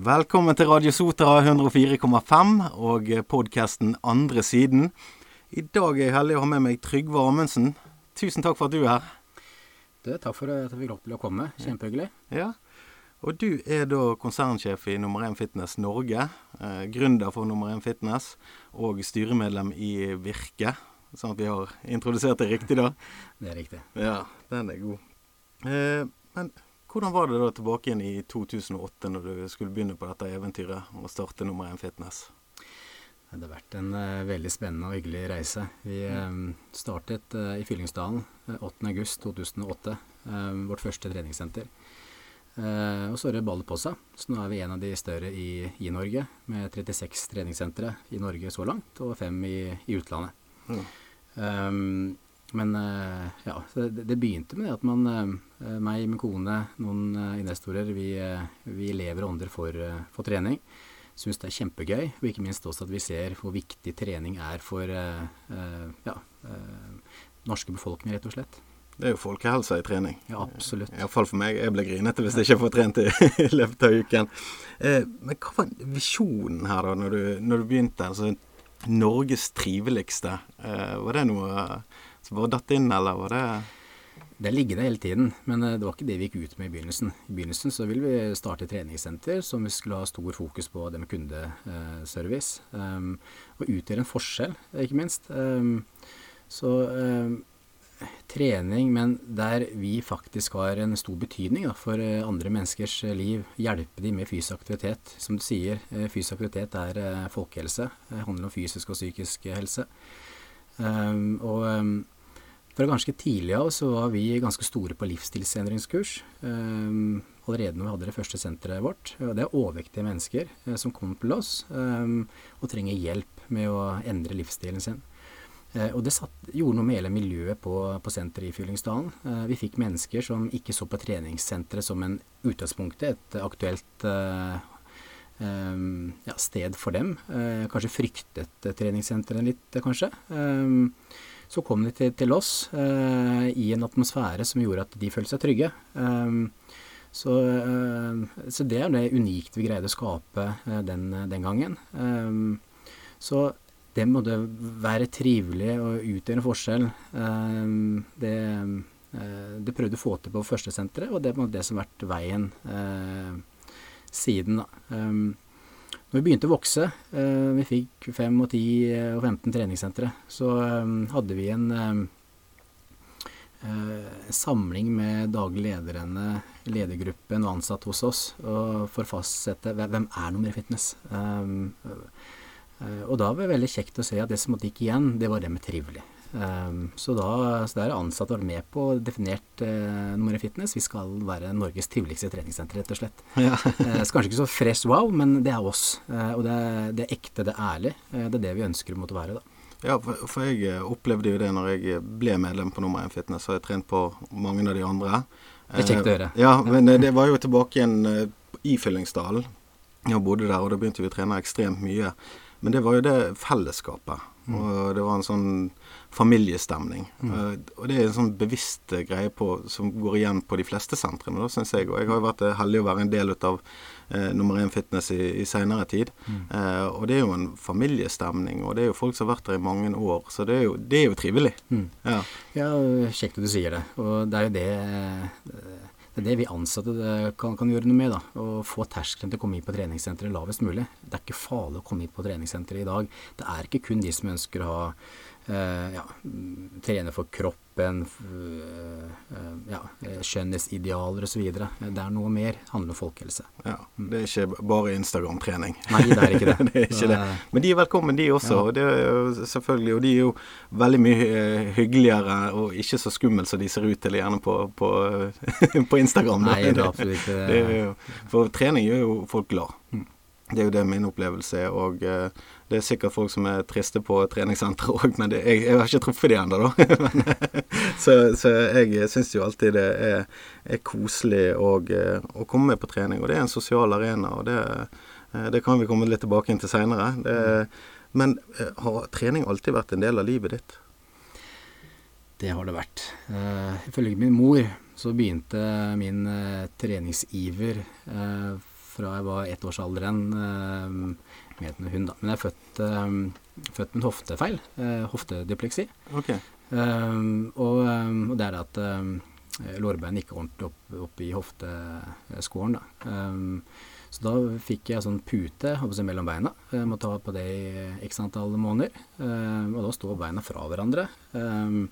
Velkommen til Radio Sotra 104,5 og podkasten Andre siden. I dag er jeg heldig å ha med meg Trygve Amundsen. Tusen takk for at du er her. Du, takk for at jeg fikk lov til å komme. Kjempehyggelig. Ja, og du er da konsernsjef i Nummer 1 Fitness Norge. Eh, gründer for Nummer 1 Fitness og styremedlem i Virke. Sånn at vi har introdusert det riktig, da. Det er riktig. Ja, den er god. Eh, men hvordan var det da tilbake igjen i 2008, når du skulle begynne på dette eventyret og starte Nummer 1 Fitness? Det har vært en uh, veldig spennende og hyggelig reise. Vi um, startet uh, i Fyllingsdalen uh, 8.8.2008, um, vårt første treningssenter. og så det ballet på seg. Så nå er vi en av de større i, i Norge, med 36 treningssentre i Norge så langt, og fem i, i utlandet. Mm. Um, men uh, ja, det, det, begynte med at man, uh, meg, min kone, noen uh, investorer, vi, vi, lever og ånder for, for trening. Syns det er kjempegøy, og ikke minst også at vi ser hvor viktig trening er for ja, norske befolkning, rett og slett. Det er jo folkehelsa i trening. Ja, absolutt. Iallfall for meg. Jeg blir grinete hvis jeg ikke får trent i, i løpet av uken. men hva var visjonen her, da, når du, når du begynte? Altså, Norges triveligste. var det noe som bare datt inn, eller var det det er liggende hele tiden, men eh, det var ikke det vi gikk ut med i begynnelsen. I begynnelsen så ville vi starte treningssenter som vi skulle ha stor fokus på det med kundeservice. Um, og utgjøre en forskjell, ikke minst. Um, så um, trening, men der vi faktisk har en stor betydning da, for uh, andre menneskers liv. Hjelpe dem med fysisk aktivitet. Som du sier, uh, fysisk aktivitet er folkehelse. Det handler om fysisk og psykisk helse. og fra ganske tidlig av så var vi ganske store på livsstilsendringskurs. Um, allerede når vi hadde det første senteret vårt. Det er overvektige mennesker uh, som kommer til oss um, og trenger hjelp med å endre livsstilen sin. Uh, og det satt, gjorde noe med hele miljøet på, på senteret i Fyllingsdalen. Uh, vi fikk mennesker som ikke så på treningssenteret som en utgangspunktet, et aktuelt um, ja, sted for dem. kanskje fryktet treningssenteret litt, kanskje. Um, så kom de til, til oss eh, i en atmosfære som gjorde at de følte seg trygge. Eh, så, uh, så, det er det unikt vi greide å skape uh, den, den, gangen. Um, så det måtte være trivelig og utgjøre en forskjell. Um, det, det prøvde å få til på førstesenteret, og det er det som har vært veien siden. da. Når vi begynte å vokse, eh, vi fikk 5 og 10 eh, og 15 treningssentre, så eh, hadde vi en samling med daglig lederne, ledergruppen og ansatte hos oss for å fastsette hvem er nummer fitness. og da var det veldig kjekt å se at det som gikk igjen, det var det med trivelig. Um, så da så der er ansatte vært med på definert uh, nummer i fitness. Vi skal være Norges triveligste treningssenter, rett og slett. Ja. uh, så kanskje ikke så fresh wow, men det er oss. Uh, og det er, det er, ekte, det er ærlig. Uh, det er det vi ønsker å måtte være, da. Ja, for, for, jeg opplevde jo det når jeg ble medlem på Nummer 1 Fitness, og jeg trent på mange av de andre. Det er kjekt å høre. Ja, men det var jo tilbake igjen i Fyllingsdalen. Jeg bodde der, og da begynte vi å trene ekstremt mye. Men det var jo det fellesskapet. Og det var en sånn familiestemning. Mm. Uh, og det er en sånn bevisst greie på, som går igjen på de fleste sentrene, syns jeg. Og jeg har jo vært heldig å være en del av uh, nummer én fitness i, i seinere tid. Mm. Uh, og det er jo en familiestemning, og det er jo folk som har vært der i mange år. Så det er jo, det er jo trivelig. Mm. Ja. ja, kjekt at du sier det. Og det er jo det det er det vi ansatte kan, kan, gjøre noe med. da, Å få terskelen til å komme inn på treningssenteret lavest mulig. Det er ikke farlig å komme inn på treningssenteret i dag. Det er ikke kun de som ønsker å ha eh, ja, trene for kroppen, uh, ja, skjønnhetsidealer osv. Det er noe mer. handler om folkehelse. Ja, Det er ikke bare Instagram-trening. Nei, det er ikke det. det, er ikke det. Men de er velkommen, de også. Ja. Og, det jo selvfølgelig, og de er jo veldig mye hyggeligere og ikke så skummel som de ser ut til gjerne på, på, på Instagram. Nei, det er absolutt ikke det. For trening gjør jo folk glad. Mm. Det er jo det min opplevelse er. Og det er sikkert folk som er triste på treningssenteret òg, men det, jeg, jeg, har ikke truffet de ennå, da. så, så, jeg syns jo alltid det er, er koselig og, uh, å komme med på trening. Og det er en sosial arena, og det, uh, det kan vi komme litt tilbake til seinere. Men har trening alltid vært en del av livet ditt? Det har det vært. ifølge min mor så begynte min treningsiver fra jeg var ettårsalderen uh, med en hund. da. Men jeg er født, um, født med en hoftefeil. Uh, hoftedipleksi. Okay. Um, og, um, og, det er at um, lårbeinet ikke ordentlig opp, opp i hofteskåren. Da. Så da fikk jeg sånn pute mellom beina. Jeg må ta på det i x antall måneder. Og da står beina fra hverandre. Um,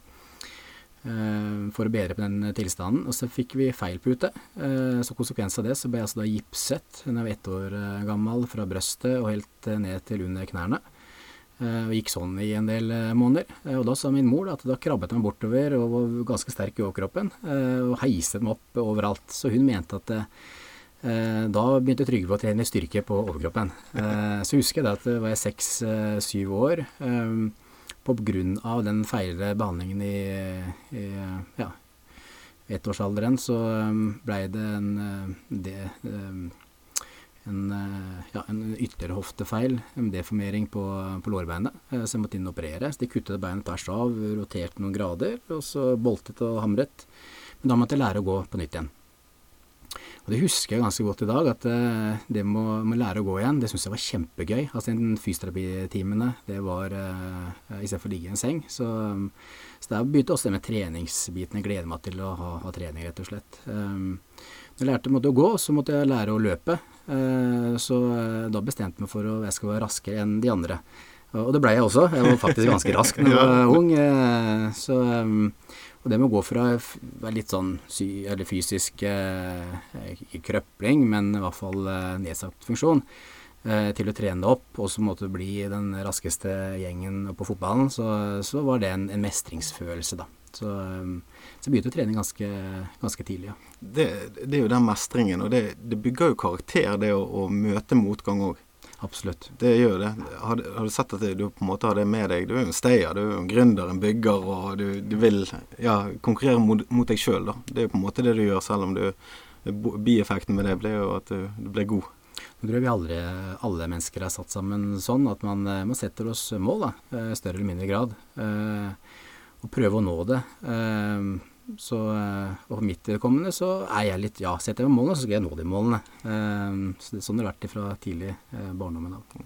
for å bedre på den tilstanden. Og så fikk vi feil pute. Uh, så konsekvens av det så ble jeg altså da gipset jeg var ett år uh, gammel fra brøstet og helt ned til under knærne. Og gikk sånn i en del måneder. Og da sa min mor at da krabbet meg bortover og var ganske sterk i overkroppen. Og heiset meg opp overalt. Så hun mente at da begynte Trygve å trene styrke på overkroppen. så husker jeg da at jeg var jeg seks-syv år. Av den feil behandlingen i, i ja, ettårsalderen så blei det en, det, en, eh, ja, en ytterligere hoftefeil, deformering på, på lårbeinet. Eh, så jeg måtte inn og operere. Så de kuttet beinet tvers av, roterte noen grader, og så boltet og hamret. Men da måtte jeg lære å gå på nytt igjen. Og det husker jeg ganske godt i dag, at uh, det med å, med lære å gå igjen, det syns jeg var kjempegøy. Altså den fysioterapitimene, det var uh, istedenfor å ligge i en seng. Så, um, så der begynte også det med treningsbiten. Jeg gleder meg til å ha, ha trening, rett og slett. Um, når jeg lærte måtte å gå, så måtte jeg lære å løpe. Uh, så da bestemte jeg meg for at jeg skal være raskere enn de andre. Og det blei jeg også. Jeg var faktisk ganske rask da jeg var ung. Så um, og det med å gå fra litt sånn eller fysisk eh, Ikke krøpling, men i hvert fall eh, nedsatt funksjon, eh, til å trene det opp, og så måtte bli den raskeste gjengen på fotballen, så, så var det en, en mestringsfølelse, da. Så, så begynte å trene ganske, ganske tidlig, ja. Det, det, er jo den mestringen, og det, det bygger jo karakter, det å, å møte motgang òg. Absolutt. Det gjør det. Har, har, du sett at du på en måte har det med deg? Du er jo en stayer, du er jo en gründer, en bygger, og du, du vil ja, konkurrere mot, mot deg sjøl, da. Det er jo på en måte det du gjør, selv om du Bieffekten med det blir jo at du, du blir god. Jeg tror vi aldri, alle mennesker er satt sammen sånn at man, man setter oss mål, da, eh, større eller mindre grad. Eh, og prøve å nå det. Eh, så, eh, og for mitt vedkommende så er jeg litt Ja, setter jeg meg målene, så skal jeg nå de målene. Um, så det, sånn har det vært fra tidlig eh, barndommen av.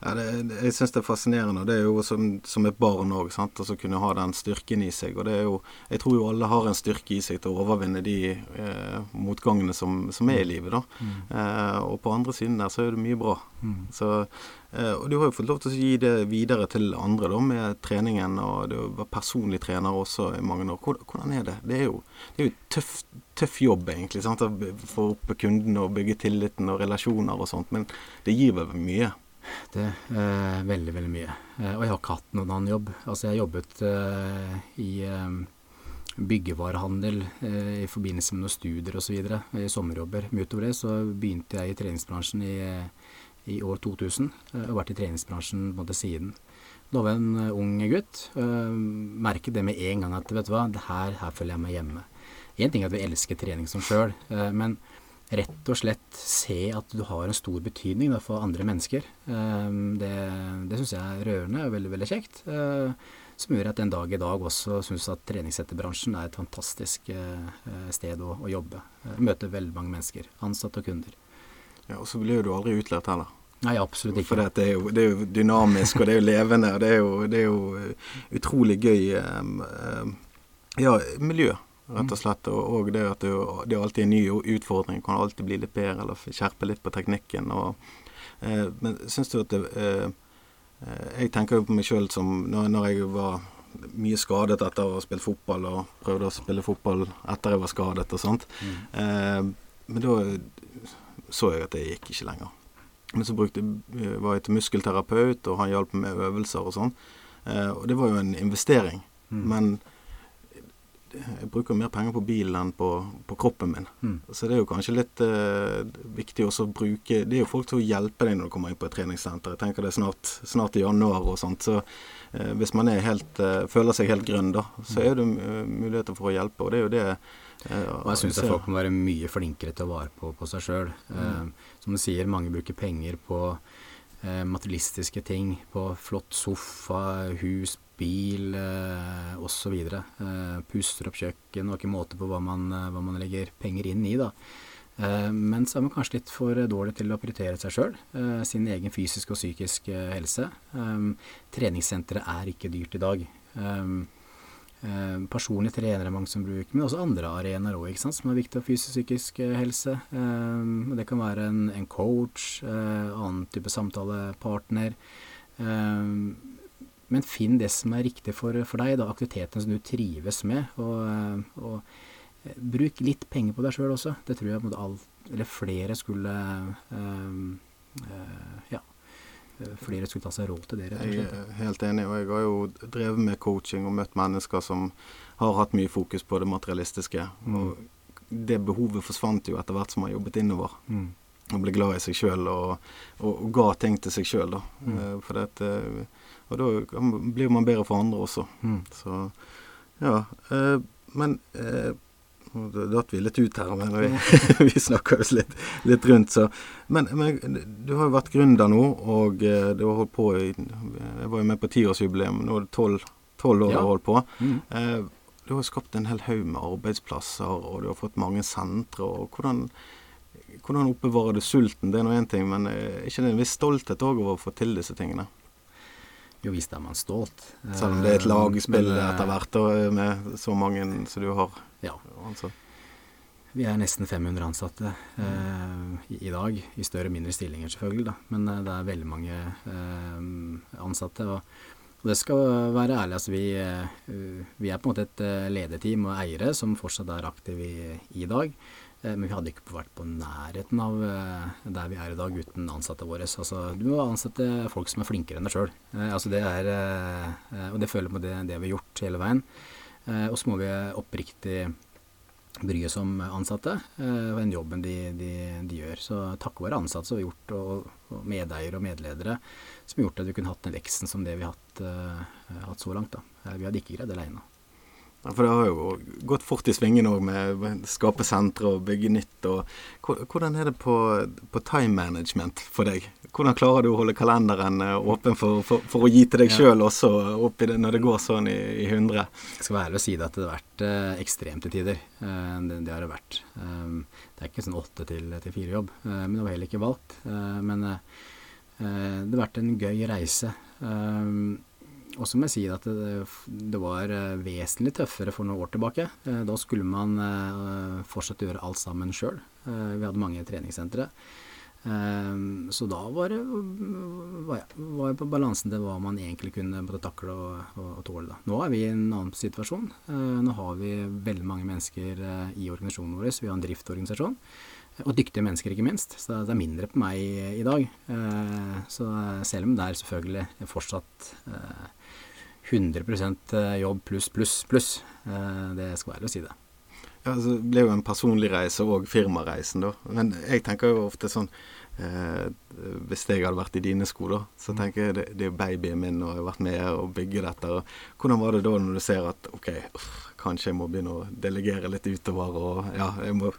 Ja, det, jeg syns det er fascinerende. Det er jo som, som et barn òg, å kunne ha den styrken i seg. Og det er jo Jeg tror jo alle har en styrke i seg til å overvinne de eh, motgangene som, som, er i livet, da. Mm. Eh, og på andre siden der så er det mye bra. Mm. Så Eh, og du har jo fått lov til å gi det videre til andre da, med treningen, og du var personlig trener også i mange år. Hvordan er det? Det er jo, det er jo tøff, tøff jobb, egentlig. Sant? Å få opp kundene og bygge tilliten og relasjoner og sånt, men det gir vel mye? Det eh, veldig, veldig mye. Eh, og jeg har ikke hatt noen annen jobb. Altså, jeg har jobbet eh, i eh, byggevarehandel eh, i forbindelse med noen studier osv. i sommerjobber. Men utover det så begynte jeg i treningsbransjen i i år 2000 eh, og vært i treningsbransjen på en måte siden. Da var jeg en eh, ung gutt. Uh, merket det med en gang at vet du hva, her, her føler jeg meg hjemme. Én ting er at vi elsker trening som sjøl, men rett og slett se at du har en stor betydning for andre mennesker. det det syns jeg er rørende og veldig, veldig kjekt. som gjør at en dag i dag også syns at treningssetterbransjen er et fantastisk sted å, å jobbe. møte veldig mange mennesker. Ansatte og kunder. Ja, Og så blir du aldri utlært heller. Nei, absolutt ikke. For det er, jo, det er, jo, dynamisk, og det er jo levende, og det er jo, det er jo eh, utrolig gøy um, um, ja, miljø, rett og slett. Og, det at det, det, er alltid en ny utfordring. Kan alltid bli litt bedre eller skjerpe litt på teknikken. Og, uh, men syns du at det uh, Jeg tenker jo på meg sjøl som når, når, jeg var mye skadet etter å ha spilt fotball, og prøvde å spille fotball etter jeg var skadet og sånt. Mm. Eh, men da så jeg at det gikk ikke lenger. Men så brukte, eh, var jeg til muskelterapeut, og han hjalp med øvelser og sånn. Eh, og det var jo en investering. Mm. Men jeg bruker mer penger på bilen enn på, på kroppen min. Mm. Så det er jo kanskje litt eh, viktig også å bruke Det er jo folk til å hjelpe deg når du kommer inn på et treningssenter. Jeg tenker det er snart, snart i januar og sånt. Så eh, hvis man helt, eh, føler seg helt grønn, da, så mm. er det muligheter for å hjelpe. Og det er jo det og jeg syns folk må være mye flinkere til å vare på, på seg sjøl. Mm. Som du sier, mange bruker penger på eh, materialistiske ting. På flott sofa, hus, bil eh, osv. Eh, puster opp kjøkken og ikke måte på hva man, eh, hva man legger penger inn i. da. Eh, men så er man kanskje litt for dårlig til å prioritere seg sjøl, eh, sin egen fysiske og psykiske helse. Treningssenteret er ikke dyrt i dag. Personlige trenere er mange som bruker, men også andre arenaer òg, som er viktig for fysisk og psykisk helse. Det kan være en, en coach, annen type samtalepartner. Men finn det som er riktig for, for deg, da, aktiviteten som du trives med. og, og Bruk litt penger på deg sjøl også. Det tror jeg all, flere skulle Ja. Flere skulle ta seg råd til det. Jeg er helt enig, og jeg har jo drevet med coaching og møtt mennesker som har hatt mye fokus på det materialistiske. Mm. Og det behovet forsvant jo etter hvert som man jobbet innover. Mm. Og ble glad i seg sjøl og, og, og, ga ting til seg sjøl, da. Mm. Uh, det, og da blir man bedre for andre også. Mm. Så ja. Men nå datt vi litt ut her, men vi, vi snakka oss litt, litt, rundt, så. Men, men, du har jo vært gründer nå, og uh, du har holdt på i Jeg var jo med på tiårsjubileum, nå er det tolv år ja. du har holdt på. Mm. Uh, du har skapt en hel haug med arbeidsplasser, og du har fått mange sentre. og hvordan, hvordan oppbevarer du sulten? Det er nå én ting, men er ikke det en viss stolthet òg over å få til disse tingene? Jo visst er man stolt. Selv om det er et lagspill men, etter hvert med så mange som du har? Ja. ansatt? Vi er nesten 500 ansatte eh, i, i, dag, i større og mindre stillinger selvfølgelig, da. Men eh, det er veldig mange eh, ansatte. Og, og, det skal være ærlig, altså vi, uh, vi, er på en måte et lederteam og eiere som fortsatt er aktive i, i dag. Uh, men vi hadde ikke vært på nærheten av der vi er i dag uten ansatte våre. Altså, du må ansette folk som er flinkere enn deg sjøl. altså det er, og det føler jeg på det, det vi har gjort hele veien. Eh, og så må vi oppriktig bry oss om ansatte eh, og den jobben de, de, de, gjør. Så takket være ansatte som har gjort, og, og medeiere og medledere, som har gjort at vi kunne hatt den veksten som det vi har hatt, hatt så langt. Da. Vi hadde ikke greid det alene. For det har jo gått fort i svingene òg med å skape sentre og bygge nytt. Og, hvordan er det på, på, time management for deg? Hvordan klarer du å holde kalenderen eh, åpen for, for, for å gi til deg sjøl også, oppi det, når det går sånn i, i 100? Jeg skal være ærlig og si det at det har vært eh, ekstremt til tider. Eh, det, det, har det vært. Um, det er ikke sånn åtte til, til fire jobb, uh, men det var heller ikke valgt. Uh, men uh, det har vært en gøy reise. Um, og så må jeg si at det, det, var eh, vesentlig tøffere for noen år tilbake. Eh, da skulle man eh, fortsatt gjøre alt sammen sjøl. Vi hadde mange treningssentre. Så da var det var, jeg på balansen til hva man egentlig kunne både takle og, og, tåle. Da. Nå er vi i en annen situasjon. Nå har vi veldig mange mennesker i organisasjonen vår. Vi har en driftorganisasjon. Og dyktige mennesker, ikke minst. Så det er mindre på meg i dag. Så selv om det er selvfølgelig fortsatt 100 eh, jobb pluss, pluss, pluss. Eh, det skal være å si det. Ja, altså, Det ble jo en personlig reise og firmareisen, da. Men jeg tenker jo ofte sånn eh, Hvis jeg hadde vært i dine sko, da, så mm. tenker jeg det, det er babyen min, og jeg har vært med og bygge dette. Og hvordan var det da når du ser at OK, uff, kanskje jeg må begynne å delegere litt utover, og ja, jeg må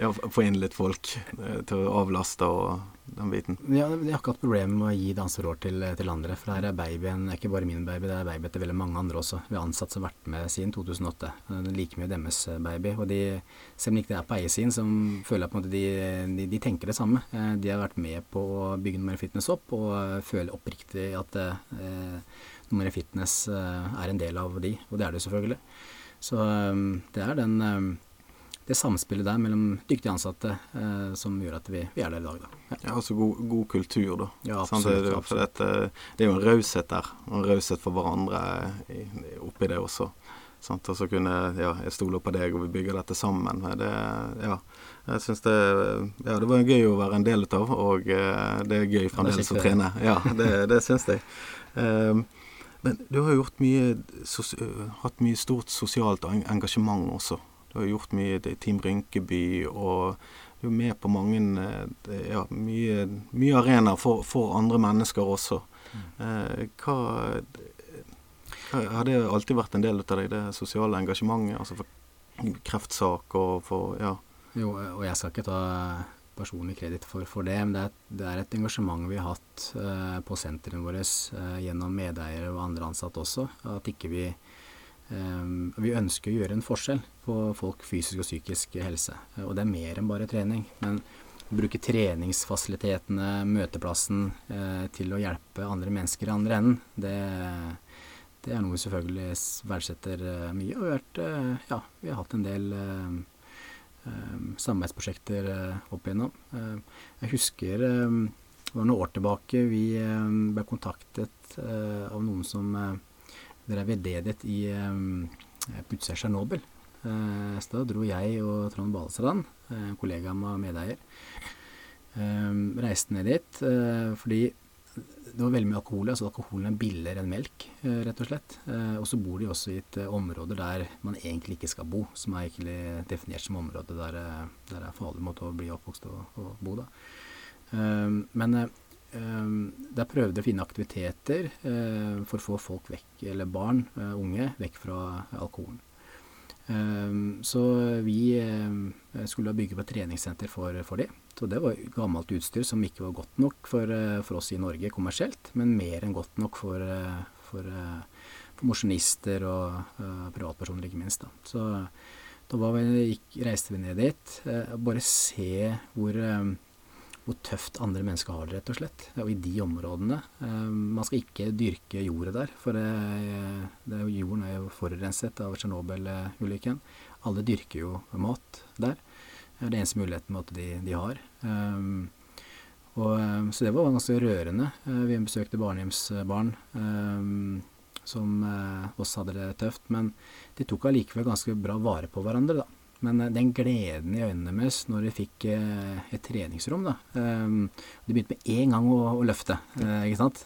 ja, få inn litt folk eh, til å avlaste og den biten. Ja, Jeg har ikke hatt problemer med å gi danserår til, til andre. For her er babyen ikke bare min baby, det er baby til veldig mange andre også. Vi har ansatte som har vært med siden 2008. Det er like mye deres eh, baby. Og de, selv om ikke det er på eiersiden, så føler jeg på en måte de, de, de, tenker det samme. Eh, de har vært med på å bygge Nummer Fitness opp, og føler oppriktig at eh, Nummer Fitness er en del av de. Og det er det selvfølgelig. Så det er den det samspillet der mellom dyktige ansatte eh, som gjør at vi, vi, er der i dag. Da. Ja, ja altså god, god, kultur, da. Ja, absolutt, det, for dette, det, er jo en raushet der. Og en raushet for hverandre i, oppi det også. Sant? Og så kunne ja, jeg stole på deg, og vi bygger dette sammen. Det, ja, jeg synes det, ja, det var gøy å være en del av, og uh, det er gøy fremdeles å trene. Ja, det, det syns jeg. Um, men du har jo gjort mye, hatt mye stort sosialt engasjement også. Du har gjort mye i Team Rynkeby, og du er med på mange eh, ja, mye, mye arenaer for, for, andre mennesker også. Eh, hva, hva, Har det alltid vært en del av deg, det sosiale engasjementet? Altså for kreftsak og for Ja. Jo, og jeg skal ikke ta personlig kreditt for, for, det, men det er, det er, et engasjement vi har hatt eh, på sentrene våre eh, gjennom medeiere og andre ansatte også. At ikke vi Um, vi ønsker å gjøre en forskjell på folk fysisk og psykisk helse. Og det er mer enn bare trening. Men å bruke treningsfasilitetene, møteplassen, eh, til å hjelpe andre mennesker i andre enden, det, det er noe vi selvfølgelig verdsetter uh, mye. Og vært, uh, ja, vi har hatt en del uh, samarbeidsprosjekter opp igjennom. jeg husker det var noen år tilbake vi ble kontaktet av noen som drev veldedighet i um, Putsa Tsjernobyl. Uh, så da dro jeg og Trond Balestrand, en kollega med medeier, reiste ned dit fordi det var veldig mye alkohol. altså Alkoholen er billigere enn melk, rett og slett. og så bor de også i et område der man egentlig ikke skal bo, som er egentlig definert som område der, det er farlig måte å bli oppvokst og, og bo. da. men der prøvde jeg å finne aktiviteter eh, for å få folk vekk, eller barn, eh, unge, vekk fra alkoholen. Ehm, så vi eh, skulle bygge på et treningssenter for, for det. Så det var gammelt utstyr som ikke var godt nok for, for oss i Norge kommersielt, men mer enn godt nok for, for, for mosjonister og privatpersoner, ikke minst. Da. Så da vi, reiste vi ned dit. Bare se hvor hvor tøft andre mennesker har det, rett og slett. Og i de områdene. Eh, man skal ikke dyrke jordet der, for det, det, jorden er jo forurenset av Tsjernobyl-ulykken. Alle dyrker jo mat der. Det er den eneste muligheten de, de har. Um, og, så det var ganske rørende. Vi besøkte barnehjemsbarn som også hadde det tøft. Men de tok allikevel ganske bra vare på hverandre, da. Men eh, den gleden i øynene deres når de fikk eh, et treningsrom da, um, De begynte med én gang å, løfte, uh, ikke sant.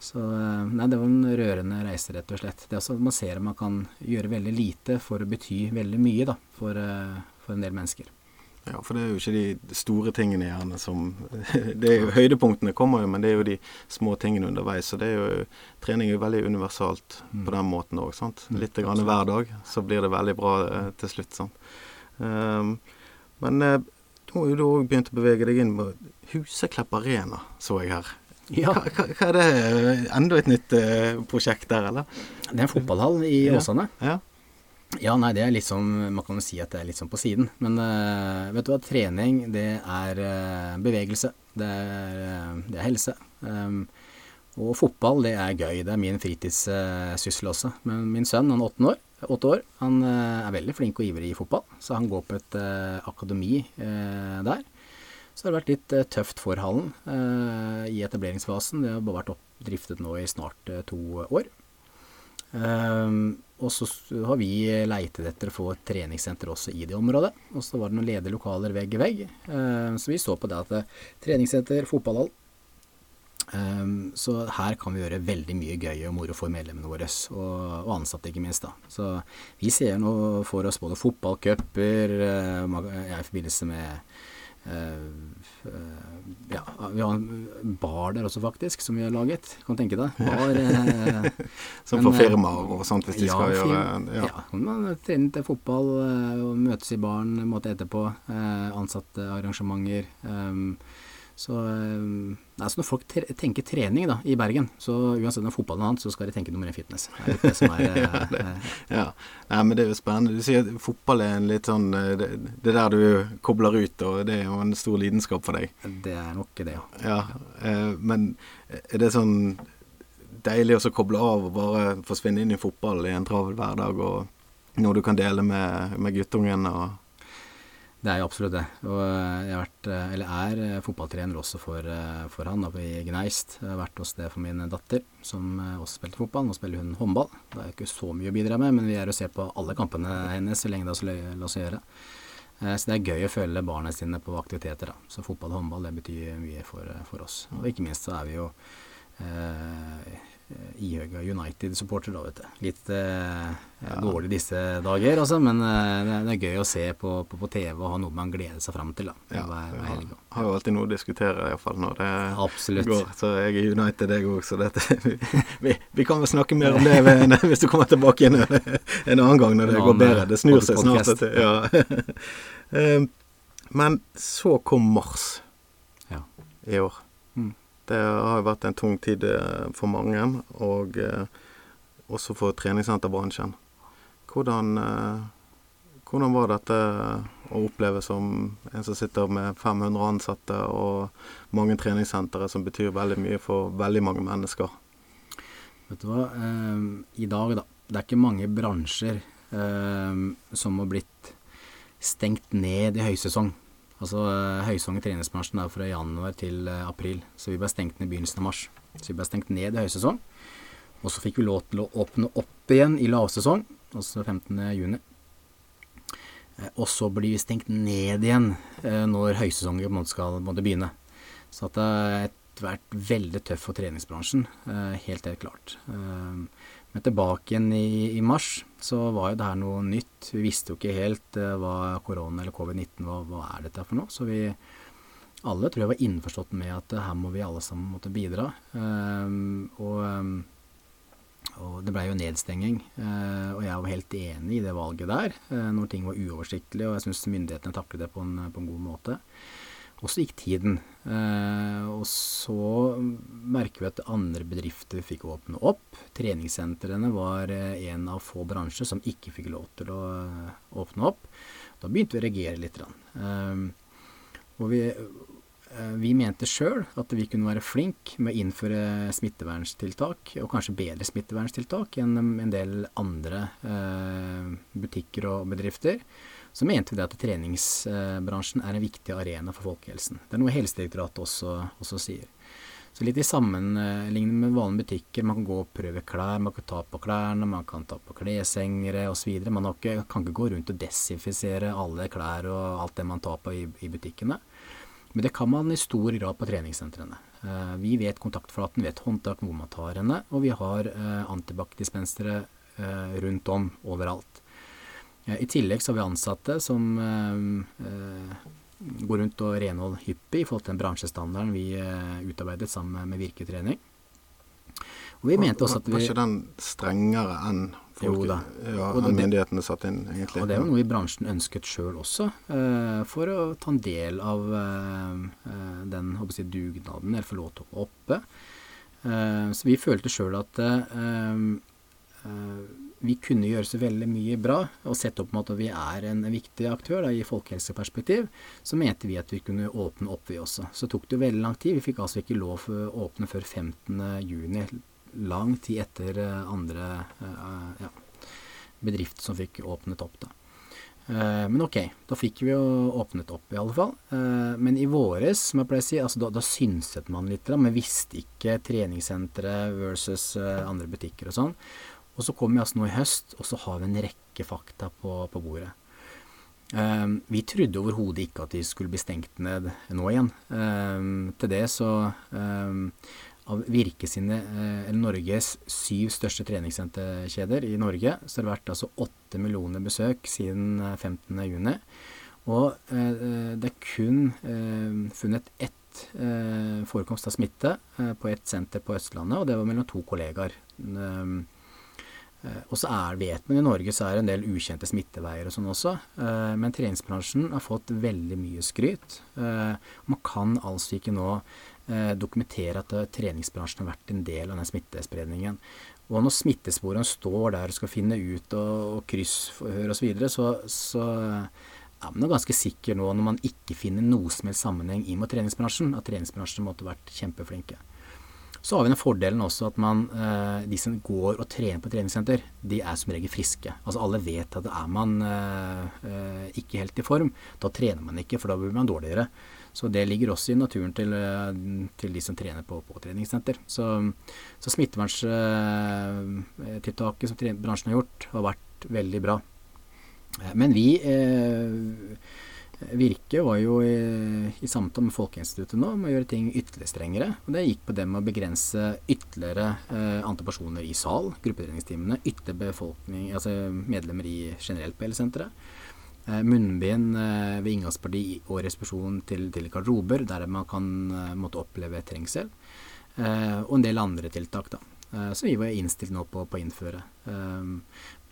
Så nei, det var en rørende reise, rett og slett. Det er også Man ser at man kan gjøre veldig lite for å bety veldig mye da, for, for en del mennesker. Ja, for det er jo ikke de store tingene gjerne som det er jo, Høydepunktene kommer jo, men det er jo de små tingene underveis. Så det er jo trening er jo veldig universalt mm. på den måten òg. Mm, Litt grann hver dag, så blir det veldig bra eh, til slutt. Um, men eh, nå har du òg begynt å bevege deg inn på Huseklepp Arena, så jeg her. Ja. Hva, hva, er det? Enda et nytt eh, prosjekt der, eller? Det er en fotballhall i Åsane. Ja. Ja, nei, det er sånn Man kan jo si at det er litt sånn på siden. Men uh, vet du hva, trening, det er uh, bevegelse. Det er, uh, det er helse. Um, og fotball, det er gøy. Det er min fritidssyssel også. Men min sønn, han er åtte år, 8 år, han er veldig flink og ivrig i fotball. Så han går på et akademi der. Så det har vært litt tøft for hallen i etableringsfasen. Det har bare vært oppdriftet nå i snart to år. Um, og så har vi leitet etter å få et treningssenter også i det området. Og så var det noen ledige lokaler vegg i vegg. Um, så vi så på det at det, treningssenter, fotballhall um, Så her kan vi gjøre veldig mye gøy og moro for medlemmene våre, og, og ansatte ikke minst. da. Så vi ser nå for oss både fotballcuper uh, i forbindelse med ja, vi har en bar der også, faktisk, som vi har laget. Kan tenke deg. Bar, uh, som for firmaer og sånt, hvis de ja, skal gjøre Ja, ja man trener til fotball og møtes i baren måte etterpå. ansatte arrangementer. Um, så altså når folk tenker trening da, i Bergen, så uansett om fotballen er fotball eller annet, så skal de tenke nummer én fitness. Det er det som er, ja, det, ja. ja, men det er jo spennende. Du sier at fotball er en litt sånn Det, det der du kobler ut, og det er jo en stor lidenskap for deg. Det er nok det, ja. ja men er det sånn deilig å koble av og bare forsvinne inn i fotball i en travel hverdag, og noe du kan dele med, med guttungen? og det er jo absolutt det. Og eh, jeg har vært, eh, eller er eh, fotballtrener også for, for han oppe i Gneist. Jeg har vært hos det for min datter, som også spilte fotball. Nå spiller hun håndball. Det er ikke så mye å bidra med, men vi er og ser på alle kampene hennes så lenge det lar seg gjøre. Så det er gøy å følge barna sine på aktiviteter. Da. Så fotball og håndball det betyr mye for, for oss. Og ikke minst så er vi jo Eh, ihøga United-supporter, da, vet du. Litt eh, ja. dårlig disse dager, altså, men eh, det, er gøy å se på, på, på, TV og ha noe man gleder seg fram til. da, ja, hver, hver helg. Har jo alltid noe å diskutere, iallfall når det Absolutt. går. Så jeg er United, jeg òg, så dette vi, vi, kan vel snakke mer om det ved, hvis du kommer tilbake igjen en annen gang når det går bedre. Det snur seg snart. Til, ja. Eh, men så kom mars ja. i år. Det har vært en tung tid eh, for mange. Og eh, også for treningssenterbransjen. Hvordan, hvordan var dette å oppleve som en som sitter med 500 ansatte og mange treningssentre, som betyr veldig mye for veldig mange mennesker? Vet du hva, eh, i dag, da. Det er ikke mange bransjer eh, som har blitt stengt ned i høysesong. Altså eh, høysesong i treningsbransjen er fra januar til eh, april, så vi ble stengt ned i begynnelsen av mars. Så vi ble stengt ned i høysesong. Og så fikk vi lov til å åpne opp igjen i lavsesong, altså 15. juni. Eh, og så blir vi stengt ned igjen når høysesongen skal måtte begynne. Så at det har vært veldig tøft for treningsbransjen, helt helt klart. Men tilbake igjen i, i, mars, så var jo det her noe nytt. Vi visste jo ikke helt hva korona eller covid-19 var, hva er dette for noe. Så vi alle tror jeg var innforstått med at her må vi alle sammen måtte bidra. og og det blei jo nedstenging, Uh, og jeg var helt enig i det valget der, når ting var uoversiktlig. og jeg syns myndighetene taklet det på en, på en, god måte. Og så gikk tiden, eh, og så merker vi at andre bedrifter fikk åpne opp. Treningssentrene var en av få bransjer som ikke fikk lov til å åpne opp. Da begynte vi å reagere litt. Og vi, Eh, vi mente sjøl at vi kunne være flink med å innføre smitteverntiltak, og kanskje bedre smitteverntiltak enn en del andre eh, butikker og bedrifter. Så mente vi at treningsbransjen er en viktig arena for folkehelsen. Det er noe Helsedirektoratet også, også sier. Så litt i sammenligning med vanlige butikker. Man kan gå og prøve klær, man kan ta på klærne, man kan ta på kleshengere osv. Man kan ikke gå rundt og desinfisere alle klær og alt det man tar på i, i butikkene. Men det kan man i stor grad på treningssentrene. Eh, vi vet kontaktflaten, vet håndtak hvor man tar henne, og vi har eh, antibac-dispensere eh, rundt om overalt. I tillegg så har vi ansatte som går rundt og renholder hyppig i forhold til den bransjestandarden vi utarbeidet sammen med Virketrening. Og vi mente også at vi Var ikke den strengere enn folk. Ja, enn myndighetene satt inn, egentlig? Og det jo noe i bransjen ønsket sjøl også, eh, for å ta en del av eh, den jeg, dugnaden, eller få lov til å holde oppe. Eh, så vi følte sjøl at vi kunne gjøre så veldig mye bra, og sett opp med at vi er en viktig aktør da, i folkehelseperspektiv, så mente vi at vi kunne åpne opp, vi også. Så tok det veldig lang tid. Vi fikk altså ikke lov å åpne før 15.6 lang tid etter eh, andre eh, ja, bedrifter som fikk åpnet opp. da. Eh, men ok, da fikk vi jo åpnet opp, i alle fall. Men i våres, som jeg pleier å si, altså da, da synset man litt. Da, men visste ikke treningssentre versus andre butikker og sånn. Og så kommer vi altså nå i høst, og så har vi en rekke fakta på, på bordet. Um, vi trodde overhodet ikke at de skulle bli stengt ned nå igjen. Um, til det så um, av Virke sine, eh, eller Norges syv største treningssenterkjeder i Norge, så har det vært altså åtte millioner besøk siden 15.6. juni. Og eh, det er kun eh, funnet ett eh, forekomst av smitte eh, på ett senter på Østlandet, og det var mellom to kollegaer. Um, og så er, vet man i Norge så er det en del ukjente smitteveier og sånn også. men treningsbransjen har fått veldig mye skryt. man kan altså ikke nå eh, dokumentere at eh, treningsbransjen har vært en del av den smittespredningen. Og når smittesporene står der og skal finne ut og, og kryssforhør osv., så, videre, så, så er man ganske sikker nå, når man ikke finner noe som helst sammenheng inn mot treningsbransjen, at treningsbransjen måtte vært kjempeflinke. Så har vi den fordelen også at man, eh, de som går og trener på treningssenter, de er som regel friske. Altså alle vet at er man eh, eh ikke helt i form, da trener man ikke, for da blir man dårligere. Så det ligger også i naturen til, til de som trener på, på treningssenter. Så, så smitteverntiltaket som bransjen har gjort, har vært veldig bra. Men vi eh, Virke var jo i, i samtale med Folkeinstituttet nå om å gjøre ting ytterligere strengere. og Det gikk på det med å begrense ytterligere eh, antall personer i sal, gruppetreningstimene, ytterligere befolkning, altså medlemmer i generelt på hele senteret. Eh, munnbind eh, ved inngangsparti og resepsjon til, til garderober, der man kan eh, måtte oppleve trengsel. Og en del andre tiltak, da. Så vi var innstilt nå på, på å innføre.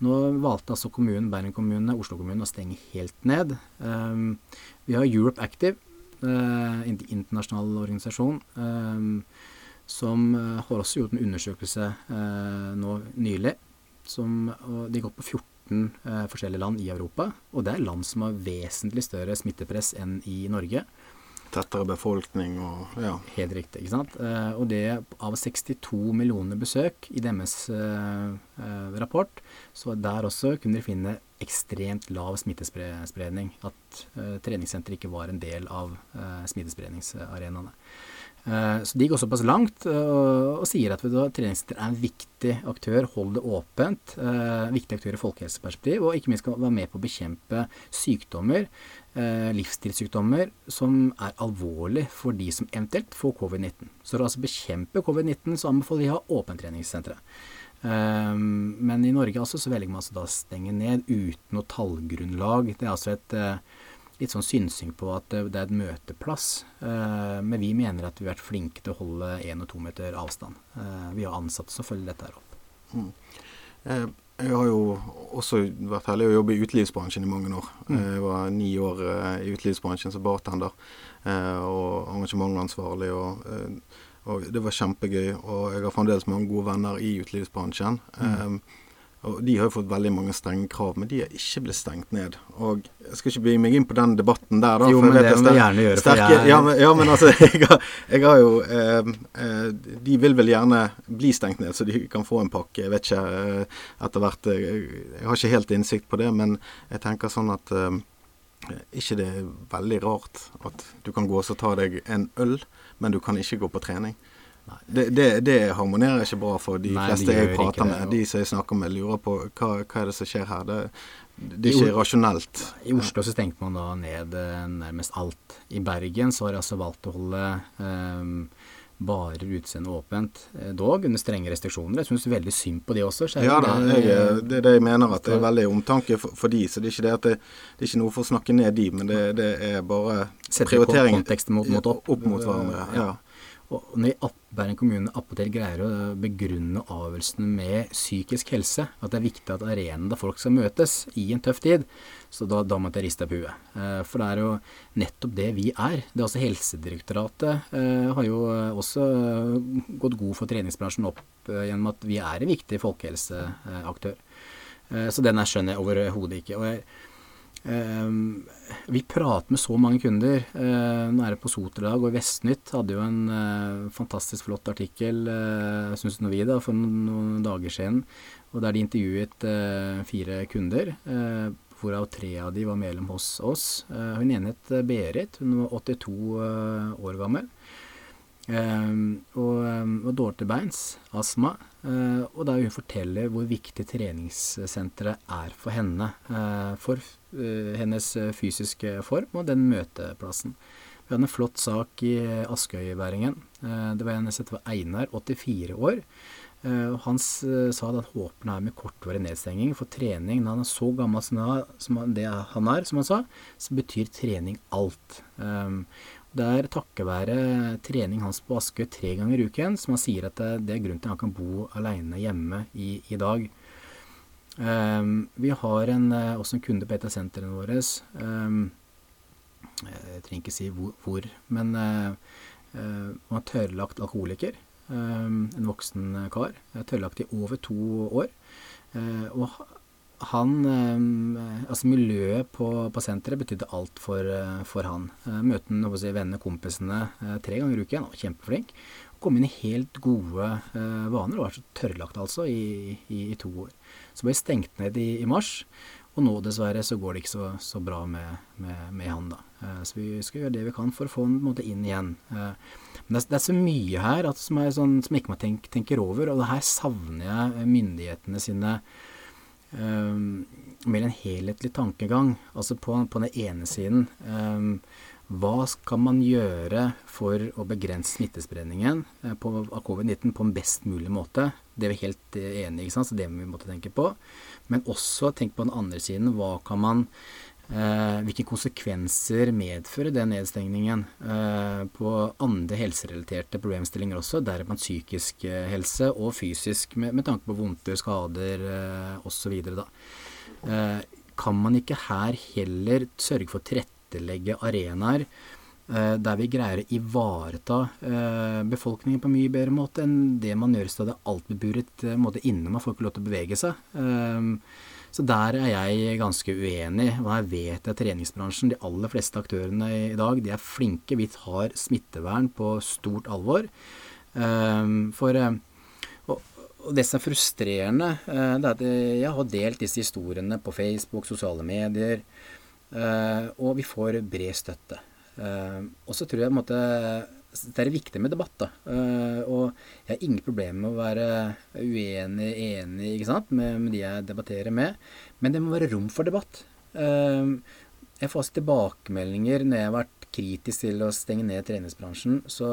Nå valgte altså kommunen, Bergen kommune, Oslo kommune å stenge helt ned. Vi har Europe Active, en internasjonal organisasjon, som har også gjort en undersøkelse nå nylig som, de går på 14 uh, forskjellige land i Europa. Og det er land som har vesentlig større smittepress enn i Norge. Tettere befolkning og ja. Helt riktig. ikke sant? Eh, og det av 62 millioner besøk i deres eh, eh, rapport, så der også kunne de finne ekstremt lav smittespredning. At treningssenteret ikke var en del av smittespredningsarenaene. Så de går såpass langt og, sier at treningssenter er en viktig aktør, hold det åpent. Eh, viktig aktør i folkehelseperspektiv, og ikke minst skal være med på å bekjempe sykdommer, livsstilssykdommer, som er alvorlig for de som eventuelt får covid-19. Så for å altså bekjempe covid-19, så anbefaler de å ha åpent treningssentre. Um, men i Norge altså, så velger man altså da stenge ned uten noe tallgrunnlag. Det er altså et uh, litt sånn synsing på at det, er et møteplass. Men vi mener at vi har vært flinke til å holde én og to meter avstand. Vi har ansatte som følger dette her opp. Mm. Eh, jeg har jo også vært heldig å jobbe i utelivsbransjen i mange år. Mm. Jeg var ni år i utelivsbransjen som bartender og arrangementansvarlig. og og det var kjempegøy. Og jeg har fremdeles mange gode venner i utelivsbransjen. Mm. Um, og De har jo fått veldig mange strenge krav, men de har ikke blitt stengt ned. Og Jeg skal ikke begi meg inn på den debatten der, da. Jo, men det må vi gjerne gjøre. Sterke, jeg... ja, men, ja, men altså, jeg har, jeg har jo eh, eh, De vil vel gjerne bli stengt ned, så de kan få en pakke. Jeg vet ikke eh, etter hvert eh, Jeg har ikke helt innsikt på det, men jeg tenker sånn at eh, ikke det er veldig rart at du kan gå og ta deg en øl, men du kan ikke gå på trening. Det, det, det, harmonerer ikke bra for de Nei, fleste jeg prater med. De som jeg snakker med, lurer på hva, hva er det som skjer her. Det, det er ikke rasjonelt. I Oslo så stengte man da ned eh, nærmest alt. I Bergen så har de altså valgt å holde um, barer utseende åpent, eh, dog under strenge restriksjoner. Jeg syns veldig synd på de også. Ja da, jeg, det er det jeg mener, at det er veldig omtanke for, for de. Så det er ikke det at det, det er ikke noe for å snakke ned de, men det, det er bare prioritering mot, mot opp, opp mot hverandre. ja. Og når Bærum kommune appåtil greier å begrunne avgjørelsene med psykisk helse, at det er viktig at arenaen der folk skal møtes i en tøff tid, så da, da måtte jeg riste på huet. Eh, for det er jo nettopp det vi er. Det er også Helsedirektoratet eh, har jo også gått god for treningsbransjen opp eh, gjennom at vi er en viktig folkehelseaktør. Så den skjønner jeg overhodet ikke. og jeg vi prater med så mange kunder. Nå er det på Soterdag, og Vestnytt hadde jo en uh, fantastisk flott artikkel, syns vi, da, for noen, dager siden, og der de intervjuet fire kunder. hvorav tre av de var medlem hos oss. hun ene het Berit, hun var 82 år gammel. Um, og, um, og dårlig til beins, astma. Uh, og da hun forteller hvor viktig treningssenteret er for henne. Uh, for uh, hennes fysiske form og den møteplassen. Vi hadde en flott sak i Askøyværingen. det var en som het Einar, 84 år. han sa at håpen er med kortvarig nedstenging for trening. Når han er så gammel som, det han er, som han sa, så betyr trening alt. Um, det er takket være trening hans på Askøy tre ganger i uken som han sier at det, er grunnen til at han kan bo alene hjemme i, i dag. Um, vi har en, eh, også en kunde på et av sentrene våre. Um, jeg trenger ikke si hvor, hvor men uh, uh, han er tørrlagt alkoholiker. Um, en voksen kar. Tørrlagt i over to år. Uh, og han eh, Altså miljøet på, på senteret betydde alt for, eh, for han. Eh, møte si, vennene, kompisene tre ganger i uken. Han var kjempeflink. Kom inn i helt gode vaner og var så tørrlagt altså i, i, i, to år. Så ble stengt ned i, i, mars. Og nå dessverre så går det ikke så, så bra med, med, med, han, da. Så vi skal gjøre det vi kan for å få han måte, inn igjen. Men det er, det er, så mye her som, sånn, som ikke man tenk, tenker over, og det her savner jeg myndighetene sine um, mer en helhetlig tankegang. Altså på, på den ene siden um, hva skal man gjøre for å begrense smittespredningen på, av covid-19 på en best mulig måte? Det er vi helt enige i, så det må vi måtte tenke på. Men også tenk på den andre siden. Hva kan man Eh, hvilke konsekvenser medfører den nedstengningen eh, på andre helserelaterte problemstillinger også, deriblant psykisk eh, helse og fysisk, med, med tanke på vondter, skader eh, osv. Eh, kan man ikke her heller sørge for å tilrettelegge arenaer Eh, der vi greier å ivareta eh, befolkningen på en mye bedre måte enn det man gjør i stedet alt beburet eh, inne. Man får ikke lov til å bevege seg. Så der er jeg ganske uenig. Og jeg vet er treningsbransjen, de aller fleste aktørene i dag, de er flinke. Vi tar smittevern på stort alvor. For og det som er frustrerende, det er at jeg har delt disse historiene på Facebook, sosiale medier, og vi får bred støtte. Uh, og så tror jeg på en måte, det er viktig med debatt. da. Uh, og jeg har ingen problemer med å være uenig, enig ikke sant? Med, med de jeg debatterer med. Men det må være rom for debatt. Uh, jeg får også tilbakemeldinger når jeg har vært kritisk til å stenge ned treningsbransjen. Så,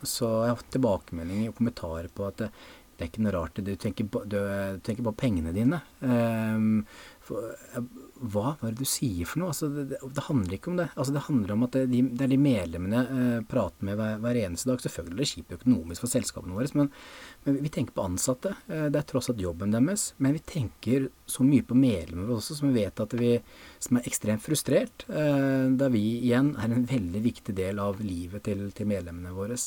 så jeg har fått tilbakemeldinger og kommentarer på at det, er ikke noe rart. Du tenker på, du, tenker på pengene dine. Um, for, hva, var det du sier for noe? Altså, det, det, handler ikke om det. Altså, det handler om at det, de, det er de medlemmene eh, prater med hver, hver, eneste dag. Selvfølgelig er det kjipt økonomisk for selskapene våre, men, men, vi tenker på ansatte. Eh, det er tross alt jobben deres. Men vi tenker så mye på medlemmer også, som vi vet at vi som er ekstremt frustrert. Eh, da vi igjen er en veldig viktig del av livet til, til medlemmene våre.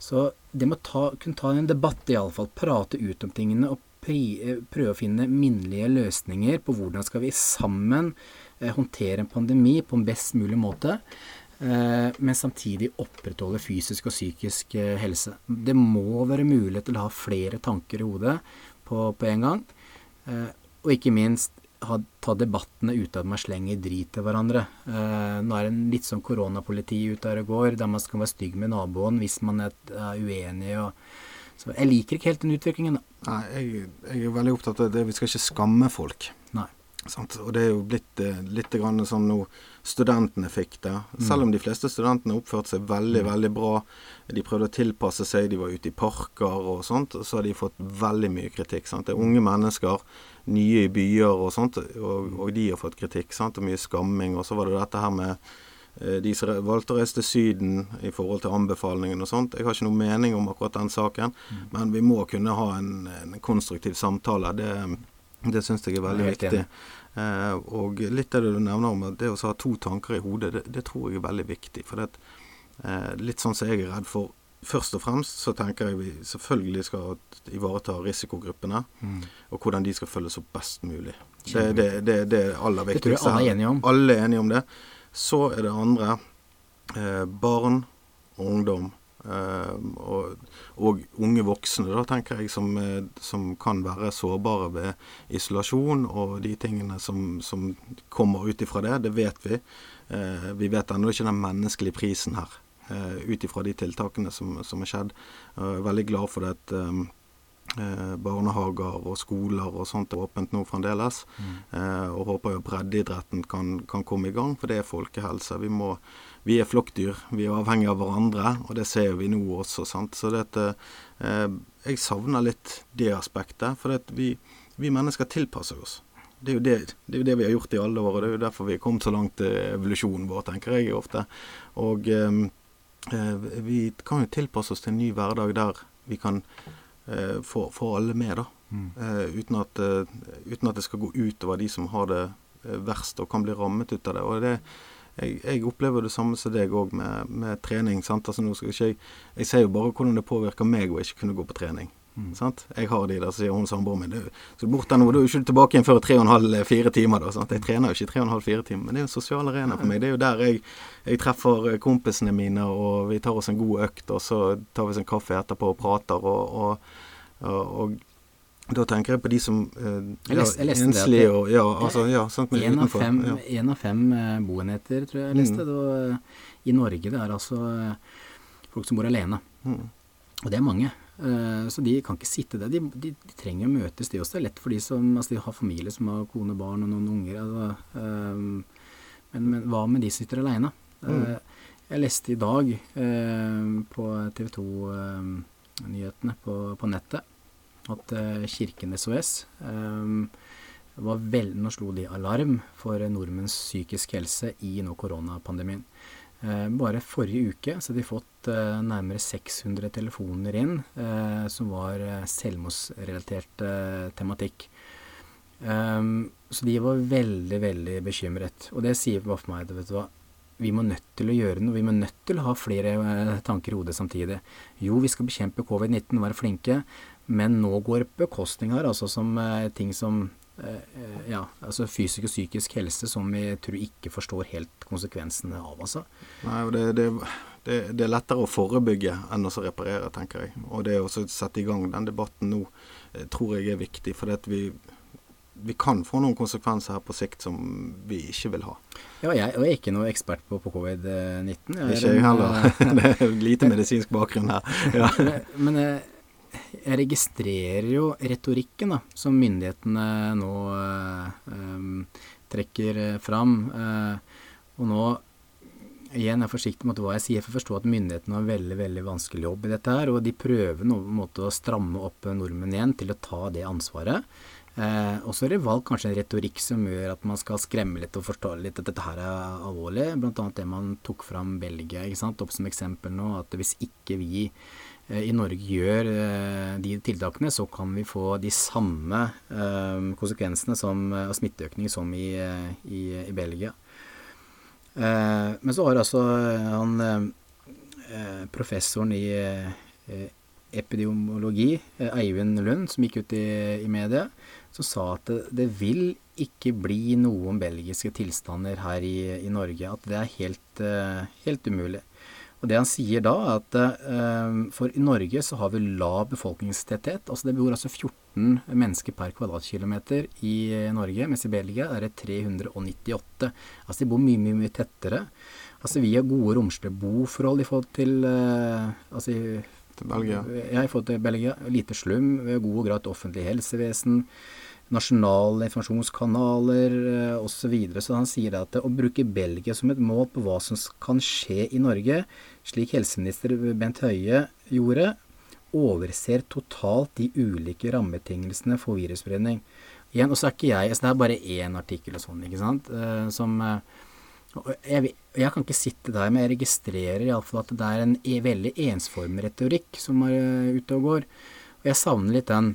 Så det med å kunne ta en debatt, iallfall, prate ut om tingene og prøve å finne minnelige løsninger på hvordan skal vi sammen eh, håndtere en pandemi på en best mulig måte, eh, men samtidig opprettholde fysisk og psykisk helse. Det må være mulighet til å ha flere tanker i hodet på, på en gang, og ikke minst ha, ta debattene ute av at man slenger drit til hverandre. nå er det en litt sånn koronapoliti ute der og går, der man skal være stygg med naboen hvis man er uenig. og så jeg liker ikke helt den utviklingen. da. Nei, jeg, jeg, er veldig opptatt av det. Vi skal ikke skamme folk. Nei. Sant? Og det er jo blitt eh, litt grann sånn nå studentene fikk det. Mm. Selv om de fleste studentene oppførte seg veldig, mm. veldig bra. De prøvde å tilpasse seg, de var ute i parker og sånt. Så har de fått veldig mye kritikk. Sant? Det er unge mennesker, nye i byer og sånt, og, og de har fått kritikk. Sant? Og mye skamming. Og så var det dette her med de som valgte å reise til Syden i forhold til anbefalingene og sånt. Jeg har ikke noen mening om akkurat den saken, mm. men vi må kunne ha en, en konstruktiv samtale. Det, det syns jeg er veldig jeg er viktig. Eh, og litt av det du nevner om det å ha to tanker i hodet, det, det tror jeg er veldig viktig. For det, eh, litt sånn som jeg er redd for Først og fremst så tenker jeg vi selvfølgelig skal ivareta risikogruppene, mm. og hvordan de skal følges opp best mulig. Det er det, det, det, aller viktigste. Det tror jeg alle er enige om. Alle er enige om det. Så er det andre eh, barn og ungdom. Eh, og, og, unge voksne, da, tenker jeg, som, eh, som, kan være sårbare ved isolasjon og de tingene som, som kommer ut ifra det. Det vet vi. Eh, vi vet ennå ikke den menneskelige prisen her, eh, ut ifra de tiltakene som, er skjedd. Jeg er veldig glad for det at Eh, barnehager og skoler og sånt er åpent nå fremdeles. Mm. Eh, og håper jo breddeidretten kan, kan, komme i gang, for det er folkehelse. Vi, må, vi er flokkdyr. Vi er avhengig av hverandre, og det ser vi nå også. Sant? Så dette, eh, jeg savner litt det aspektet. For det vi, vi, mennesker tilpasser oss. Det er, jo det, det er jo det vi har gjort i alle år, og det er jo derfor vi er kommet så langt i evolusjonen vår, tenker jeg ofte. Og eh, eh, vi kan jo tilpasse oss til en ny hverdag der vi kan Eh, for, få alle med, da. Mm. Uh, uten, at, uh, uten, at, det skal gå utover de som har det verst og kan bli rammet ut av det. Og det, jeg, jeg opplever det samme som deg òg med, med, trening. sant? Altså jeg, jeg ser jo bare hvordan det påvirker meg å ikke kunne gå på trening. Mm. Sant? Jeg har de der, sier hun samboeren min. Så der nå, du er ikke tilbake igjen før tre og en halv, fire timer. da, sant? Jeg trener jo ikke tre og en halv, fire timer, men det er jo en sosial arena for meg. Det er jo der jeg, jeg, treffer kompisene mine, og vi tar oss en god økt, og så tar vi oss en kaffe etterpå og prater. og, og, og, og da tenker jeg på de som eh, ja, enslige og ja, altså, ja, sant, en, av fem, en av fem boenheter, tror jeg jeg leste, mm. uh, i Norge. Det er altså folk som bor alene. Mm. Og det er mange. Eh, så de kan ikke sitte der. De, de, de, trenger å møtes, de også. Det er lett for de som altså de har familie som har kone, barn og noen unger. Altså, um, men, men, hva med de som sitter aleine? Mm. Uh, jeg leste i dag uh, på TV 2-nyhetene uh, på, på, nettet at Kirken SOS var vel, Nå slo de alarm for nordmenns psykisk helse i nå koronapandemien. Eh, bare forrige uke så hadde vi fått eh, nærmere 600 telefoner inn eh, som var selvmordsrelatert tematikk. så de var veldig, veldig bekymret. Og det sier bare for meg hva, vi må nødt til å gjøre noe. Vi må nødt til å ha flere tanker i hodet samtidig. Jo, vi skal bekjempe covid-19, være flinke, men nå går bekostning her, altså som ting som ja, altså fysisk og psykisk helse som vi tror ikke forstår helt konsekvensene av, altså. Nei, det, det, det, det, er lettere å forebygge enn å reparere, tenker jeg. Og det å sette i gang den debatten nå tror jeg er viktig. For vi, vi kan få noen konsekvenser her på sikt som vi ikke vil ha. Ja, jeg, og jeg er ikke noe ekspert på, på covid-19. Ikke jeg heller. det er lite medisinsk bakgrunn her. Ja. Men jeg, jeg, registrerer jo retorikken da, som myndighetene nå eh, trekker fram. Eh, og nå igjen er jeg forsiktig med hva jeg sier, for jeg forstår at myndighetene har en veldig veldig vanskelig jobb i dette. her, Og de prøver noe, måte å stramme opp nordmenn igjen til å ta det ansvaret. Eh, og så er det valgt kanskje en retorikk som gjør at man skal skremme litt og forstå litt at dette her er alvorlig. Blant annet det man tok fram Belgia ikke sant, opp som eksempel nå. At hvis ikke vi eh, i Norge gjør eh, de tiltakene, så kan vi få de samme eh, konsekvensene av eh, smitteøkning som i, eh, i, i Belgia. men så har altså han professoren i epidemiologi, Eivind Lund, som gikk ut i, i media, som sa at det, det, vil ikke bli noen belgiske tilstander her i, i Norge. At det er helt, helt, umulig. Og det han sier da, er at eh, for i Norge så har vi lav befolkningstetthet. Altså det bor altså 14 mennesker per kvadratkilometer i Norge, mens i Belgia er det 398. Altså de bor mye, mye, mye tettere. Altså vi har gode romslige boforhold i forhold til eh, altså, til Belgia. Ja, i forhold til Belgia. Lite slum, god grad offentlig helsevesen nasjonale informasjonskanaler osv. Så, videre. så han sier at å bruke Belgia som et mål på hva som kan skje i Norge, slik helseminister Bent Høie gjorde, overser totalt de ulike rammebetingelsene for virusspredning. Igjen, og så er ikke jeg altså Det er bare én artikkel og sånn, ikke sant, uh, som uh, jeg, jeg, kan ikke sitte der, men jeg registrerer iallfall at det er en e veldig ensformig retorikk som er ute og går. Og jeg savner litt den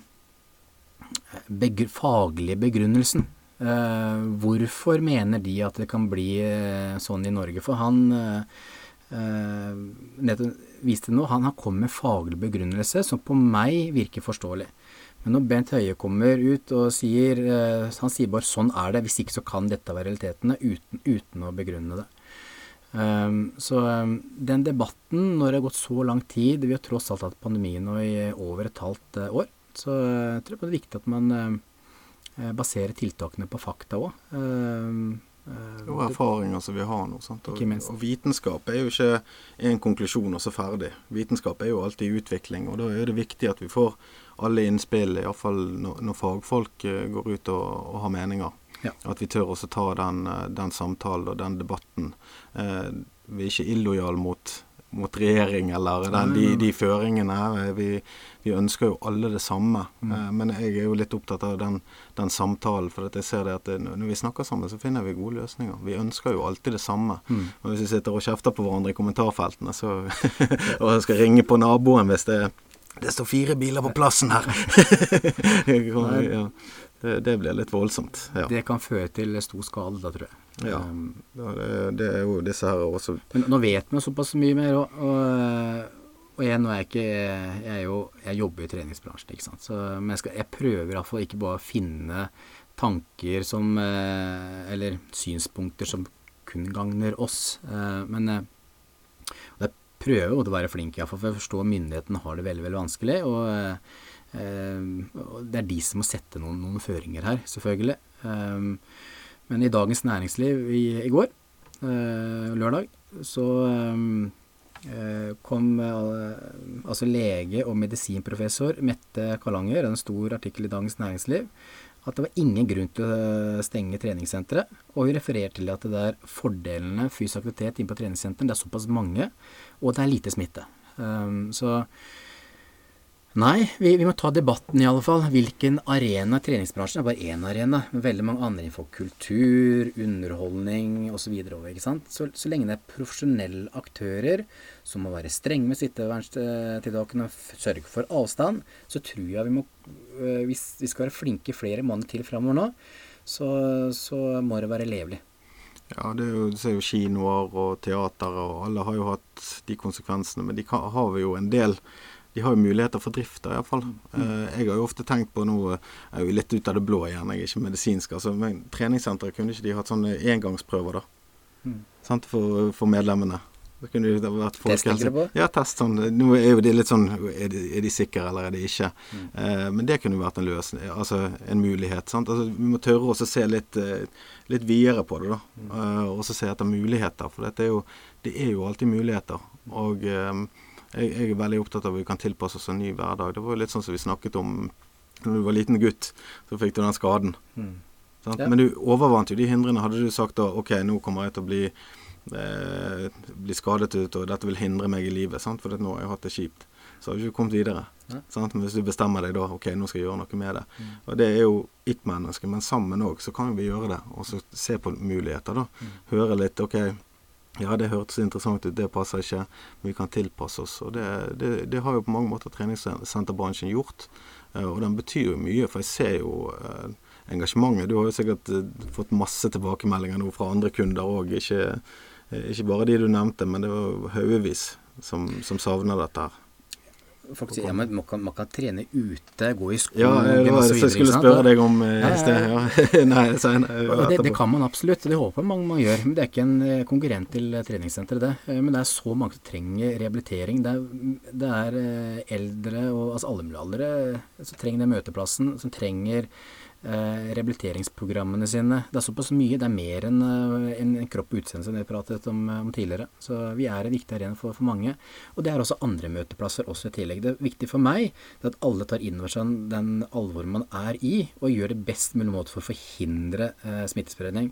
begr faglige begrunnelsen. Uh, hvorfor mener de at det kan bli uh, sånn i Norge? For han uh, viste nå, han har kommet med faglig begrunnelse som på meg virker forståelig. Men når Bent Høie kommer ut og sier Han sier bare 'sånn er det', hvis ikke så kan dette være realitetene, uten, uten å begrunne det. Um, så um, den debatten, når det har gått så lang tid Vi har tross alt hatt pandemien nå i over et halvt år. Så jeg tror det er viktig at man eh, baserer tiltakene på fakta òg. Eh, eh, og erfaringer som vi har nå. Sant? Og, og, vitenskap er jo ikke en konklusjon og så ferdig. Vitenskap er jo alltid i utvikling, og da er det viktig at vi får alle innspill, iallfall når, når fagfolk går ut og, og har meninger. Ja. At vi tør også ta den, den samtalen og den debatten. Eh, vi er ikke illojale mot mot regjering eller den, de, de, føringene. Vi, vi, ønsker jo alle det samme. Mm. Eh, men jeg er jo litt opptatt av den, den samtalen. For jeg ser det at det, når vi snakker sammen, så finner vi gode løsninger. Vi ønsker jo alltid det samme. Mm. Og hvis vi sitter og kjefter på hverandre i kommentarfeltene, så Og skal ringe på naboen hvis det, det står fire biler på plassen her! ja. Det, blir litt voldsomt. Ja. Det kan føre til stor skade, da, tror jeg. Ja, um, det, det, er jo disse her også Men nå vet vi såpass mye mer, og, og, og jeg, nå er jeg ikke Jeg, jo, jeg jobber i treningsbransjen, ikke sant. Så, men jeg, skal, jeg prøver iallfall ikke bare å finne tanker som eh, Eller synspunkter som kun gagner oss. Eh, men eh, jeg prøver å være flink, iallfall, for jeg forstår myndighetene har det veldig, veldig vanskelig. og det er de som må sette noen, noen føringer her, selvfølgelig. Men i Dagens Næringsliv i, i går, eh, lørdag, så eh, kom eh, altså lege og medisinprofessor Mette Kalanger, en stor artikkel i Dagens Næringsliv, at det var ingen grunn til å stenge treningssenteret. Og hun refererer til at det er fordelene fysisk aktivitet inne på treningssenteret, Det er såpass mange, og det er lite smitte. Så Nei, vi, vi, må ta debatten i alle fall. Hvilken arena treningsbransjen er bare én arena. Men veldig mange andre innenfor kultur, underholdning osv. Så, så, så lenge det er profesjonelle aktører som må være strenge med sittevernstiltakene og sørge for avstand, så tror jeg vi må øh, Hvis vi skal være flinke flere måneder til framover nå, så, så må det være levelig. Ja, det er jo, du ser jo kinoer og teater, og alle har jo hatt de konsekvensene. Men de har jo en del De har jo muligheter for drift, iallfall. Mm. Eh, jeg har jo ofte tenkt på noe Jeg er jo litt ut av det blå igjen, jeg er ikke medisinsk, altså, men treningssenteret kunne ikke de hatt sånne engangsprøver, da? Mm. For, for medlemmene. Da kunne det vært folkehelse. på? Ja, test sånn. Nå er jo de litt sånn Er de, er de sikre, eller er de ikke? Mm. Eh, men det kunne vært en løsning, altså en mulighet. sant? Altså, vi må tørre å se litt, eh, litt videre på det, da. Mm. Eh, og så se etter muligheter. For dette er jo, det er jo alltid muligheter. Og eh, jeg, jeg, er veldig opptatt av at vi kan tilpasse oss en ny hverdag. Det var jo litt sånn som vi snakket om når du var liten gutt. Så fikk du den skaden. Mm. Ja. Men du overvant jo de hindrene. Hadde du sagt da OK, nå kommer jeg til å bli eh, bli skadet ut, og dette vil hindre meg i livet. Sant? For nå har jeg hatt det kjipt. Så har du ikke kommet videre. Ja. Men hvis du bestemmer deg da OK, nå skal jeg gjøre noe med det. Mm. Og det er jo it-mennesket, men sammen òg så kan vi gjøre det. Og så se på muligheter, da. Mm. Høre litt OK. Ja, det hørtes interessant ut, det passer ikke. Men vi kan tilpasse oss. Og det, det, det har jo på mange måter treningssenterbransjen gjort. Uh, og den betyr jo mye, for jeg ser jo uh, engasjementet. Du har jo sikkert uh, fått masse tilbakemeldinger nå fra andre kunder òg. Ikke Eh, ikke bare de du nevnte, men det var haugevis som, som savner dette her. Folk sier ja, men man kan, man kan trene ute, gå i skolen Ja, det var det jeg skulle spørre deg om eh, ja, sted. Ja. Nei, senere, det, det, kan man absolutt, det håper mange man gjør. Men det er ikke en eh, konkurrent til treningssenteret, det. Men det er så mange som trenger rehabilitering. Det er, det er eldre og altså alle mulige aldre som trenger den møteplassen, som trenger eh, rehabiliteringsprogrammene sine. Det er såpass mye. Det er mer enn eh, en, en kropp og utseende som vi pratet om, om, tidligere. Så vi er en viktig arena for, for, mange. Og det er også andre møteplasser også i tillegg. Det er viktig for meg at alle tar inn over seg den alvoret man er i, og gjør det best mulig måte for å forhindre eh, smittespredning.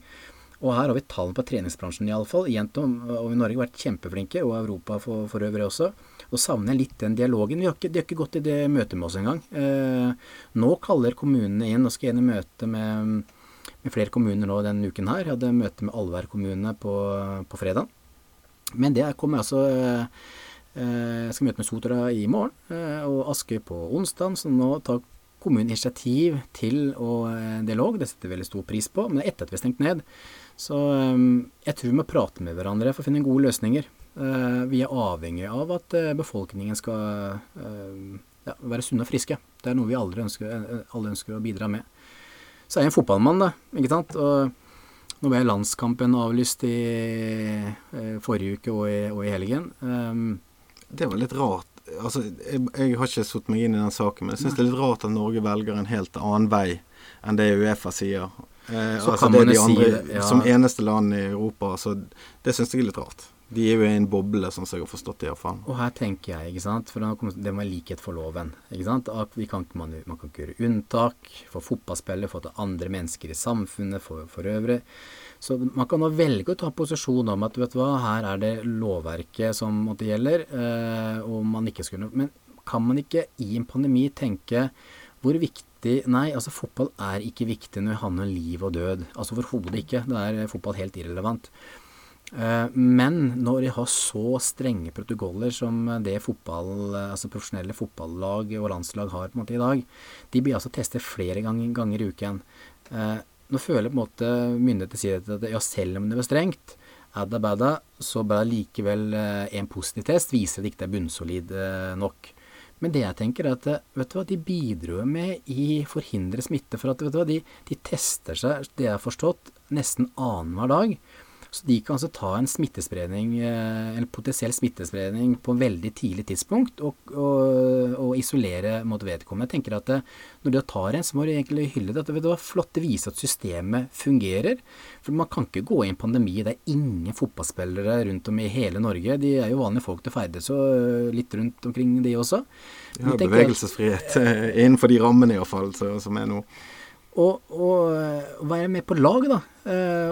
Og her har vi tallene på treningsbransjen iallfall. Jentom og i Norge har vært kjempeflinke, og Europa for, for øvrig også. Og savner litt den dialogen. Vi har ikke, de har ikke gått i det møtet med oss engang. Eh, nå kaller kommunene inn, og skal inn i møte med, med, flere kommuner nå denne uken her. Jeg hadde møte med Alvær kommune på, på fredag. Men det kommer altså eh, Jeg skal møte med Sotra i morgen, eh, og Askøy på onsdag. Så nå tar kommunen initiativ til å eh, dialog. Det setter vi veldig stor pris på. Men er etter at vi har stengt ned. Så eh, jeg tror vi må prate med hverandre for å finne gode løsninger. Eh, vi er avhengig av at eh, befolkningen skal eh, ja, være sunne og friske. Det er noe vi alle ønsker, alle ønsker å bidra med. Så er jeg en fotballmann, da. ikke sant? Og nå ble landskampen avlyst i forrige uke og i, og i helgen. det var litt rart. Altså, jeg, jeg har ikke satt meg inn i den saken, men jeg syns det er litt rart at Norge velger en helt annen vei enn det Uefa sier. Eh, altså det de andre, si ja. Som eneste land i Europa. Så det syns jeg er litt rart. De er jo i en boble, sånn som jeg har forstått det iallfall. Og her tenker jeg, ikke sant, for det være likhet for loven. ikke sant, at kan, man, man, kan ikke gjøre unntak for fotballspillere, for andre mennesker i samfunnet for, for, øvrig. Så man kan nå velge å ta posisjon om at vet du hva, her er det lovverket som måtte gjelder, eh, og man ikke skulle Men kan man ikke i en pandemi tenke hvor viktig Nei, altså fotball er ikke viktig når det handler om liv og død. Altså overhodet ikke. Da er fotball helt irrelevant. Eh, men når de har så strenge protokoller som det fotball, altså profesjonelle fotballag og landslag har på en måte i dag, de blir altså testet flere ganger, i uken. Eh, nå føler jeg på en måte myndighetene sier at ja, selv om det var strengt, adda bada, så ble det likevel eh, en positiv test, viser at det ikke er bunnsolid nok. Men det jeg tenker er at vet du hva, de bidrar med i forhindre smitte. For at vet du hva, de, de tester seg, det jeg har forstått, nesten annenhver dag. Så de kan altså ta en smittespredning, eh, en potensiell smittespredning på en veldig tidlig tidspunkt og, og, og isolere mot vedkommende. Jeg tenker at eh, når du tar en, så må du egentlig hylle det. At det var flott, å vise at systemet fungerer. For man kan ikke gå i en pandemi. Det er ingen fotballspillere rundt om i hele Norge. De er jo vanlige folk til ferdes og eh, litt rundt omkring de også. Ja, bevegelsesfrihet innenfor de rammene iallfall som er nå. Og, og være med på lag, da.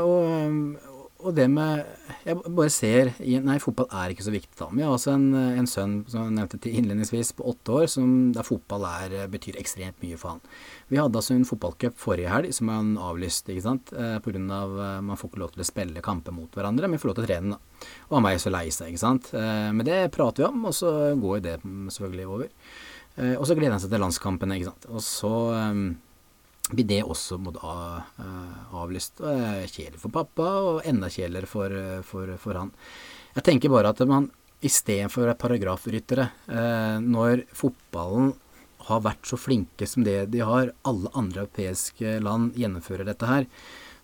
Og, og det med Jeg bare ser Nei, fotball er ikke så viktig, da. Men jeg har også en, en sønn, som jeg nevnte til innledningsvis, på åtte år, som, der fotball er, betyr ekstremt mye for han. Vi hadde altså en fotballcup forrige helg som han avlyste, ikke sant. Eh, av eh, man får ikke lov til å spille kamper mot hverandre, men får lov til å trene, da. Og han var jo så lei seg, ikke sant. Eh, men det prater vi om, og så går det selvfølgelig over. Eh, og så gleder han seg til landskampene, ikke sant. Og så eh, blir det også måtte, avlyst. Kjedelig for pappa, og enda kjedeligere for, for, for han. Jeg tenker bare at man istedenfor paragrafryttere, eh, når fotballen har vært så flinke som det de har, alle andre europeiske land gjennomfører dette her,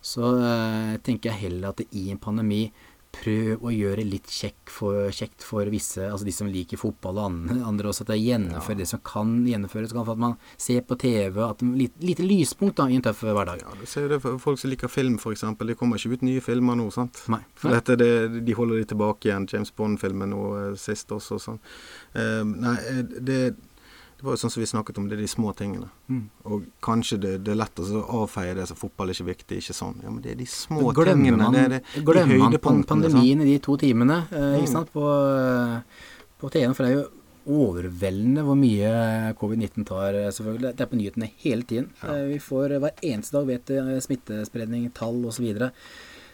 så eh, tenker jeg heller at i en pandemi prøv å gjøre litt kjekk for, kjekt for visse, altså de som liker fotball og andre, også, at de gjennomfører ja. det som kan gjennomføres. For at man ser på TV at det lite, lite lyspunkt da, i en tøff hverdag. Ja, du ser det for folk som liker film, f.eks. Det kommer ikke ut nye filmer nå, sant. Nei. For dette, det, de holder de tilbake igjen. James Bond-filmen nå eh, sist også. Sånn. Uh, nei, eh, det det var jo sånn som vi snakket om, det er de små tingene. Mm. Og kanskje det, det, er lett å avfeie det som fotball er ikke viktig, ikke sånn. Ja, men det er de små glemmer tingene. Man, det er det, glemmer de man pandemien i de to timene eh, ikke mm. sant, på, på TV-en. For det er jo overveldende hvor mye covid-19 tar, eh, selvfølgelig. Det er på nyhetene hele tiden. Ja. Eh, vi får hver eneste dag vet smittespredning, tall osv. Så, videre.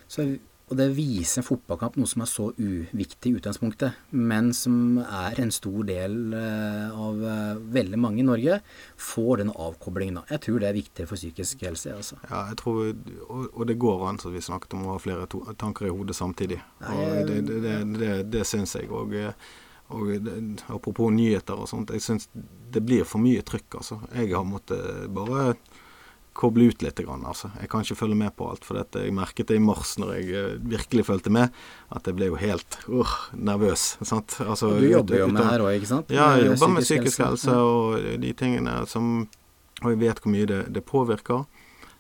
så og det viser en fotballkamp noe som er så uviktig i utgangspunktet, men som er en stor del eh, av eh, veldig mange i Norge, får den avkoblingen. Jeg tror det er viktig for psykisk helse. Altså. Ja, jeg tror, og, og det går an, som vi snakket om, å ha flere tanker i hodet samtidig. Og det, det, det, det, det syns jeg. Og, og apropos nyheter og sånt, jeg syns det blir for mye trykk, altså. Jeg har måttet bare koble ut litt. Altså. Jeg kan ikke følge med på alt. For dette, jeg merket det i mars, når jeg uh, virkelig fulgte med, at jeg ble jo helt uh, nervøs. Altså, du jobber jo med her òg, ikke sant? Ja, jeg jobber med psykisk helse, og de tingene som Og jeg vet hvor mye det, det påvirker.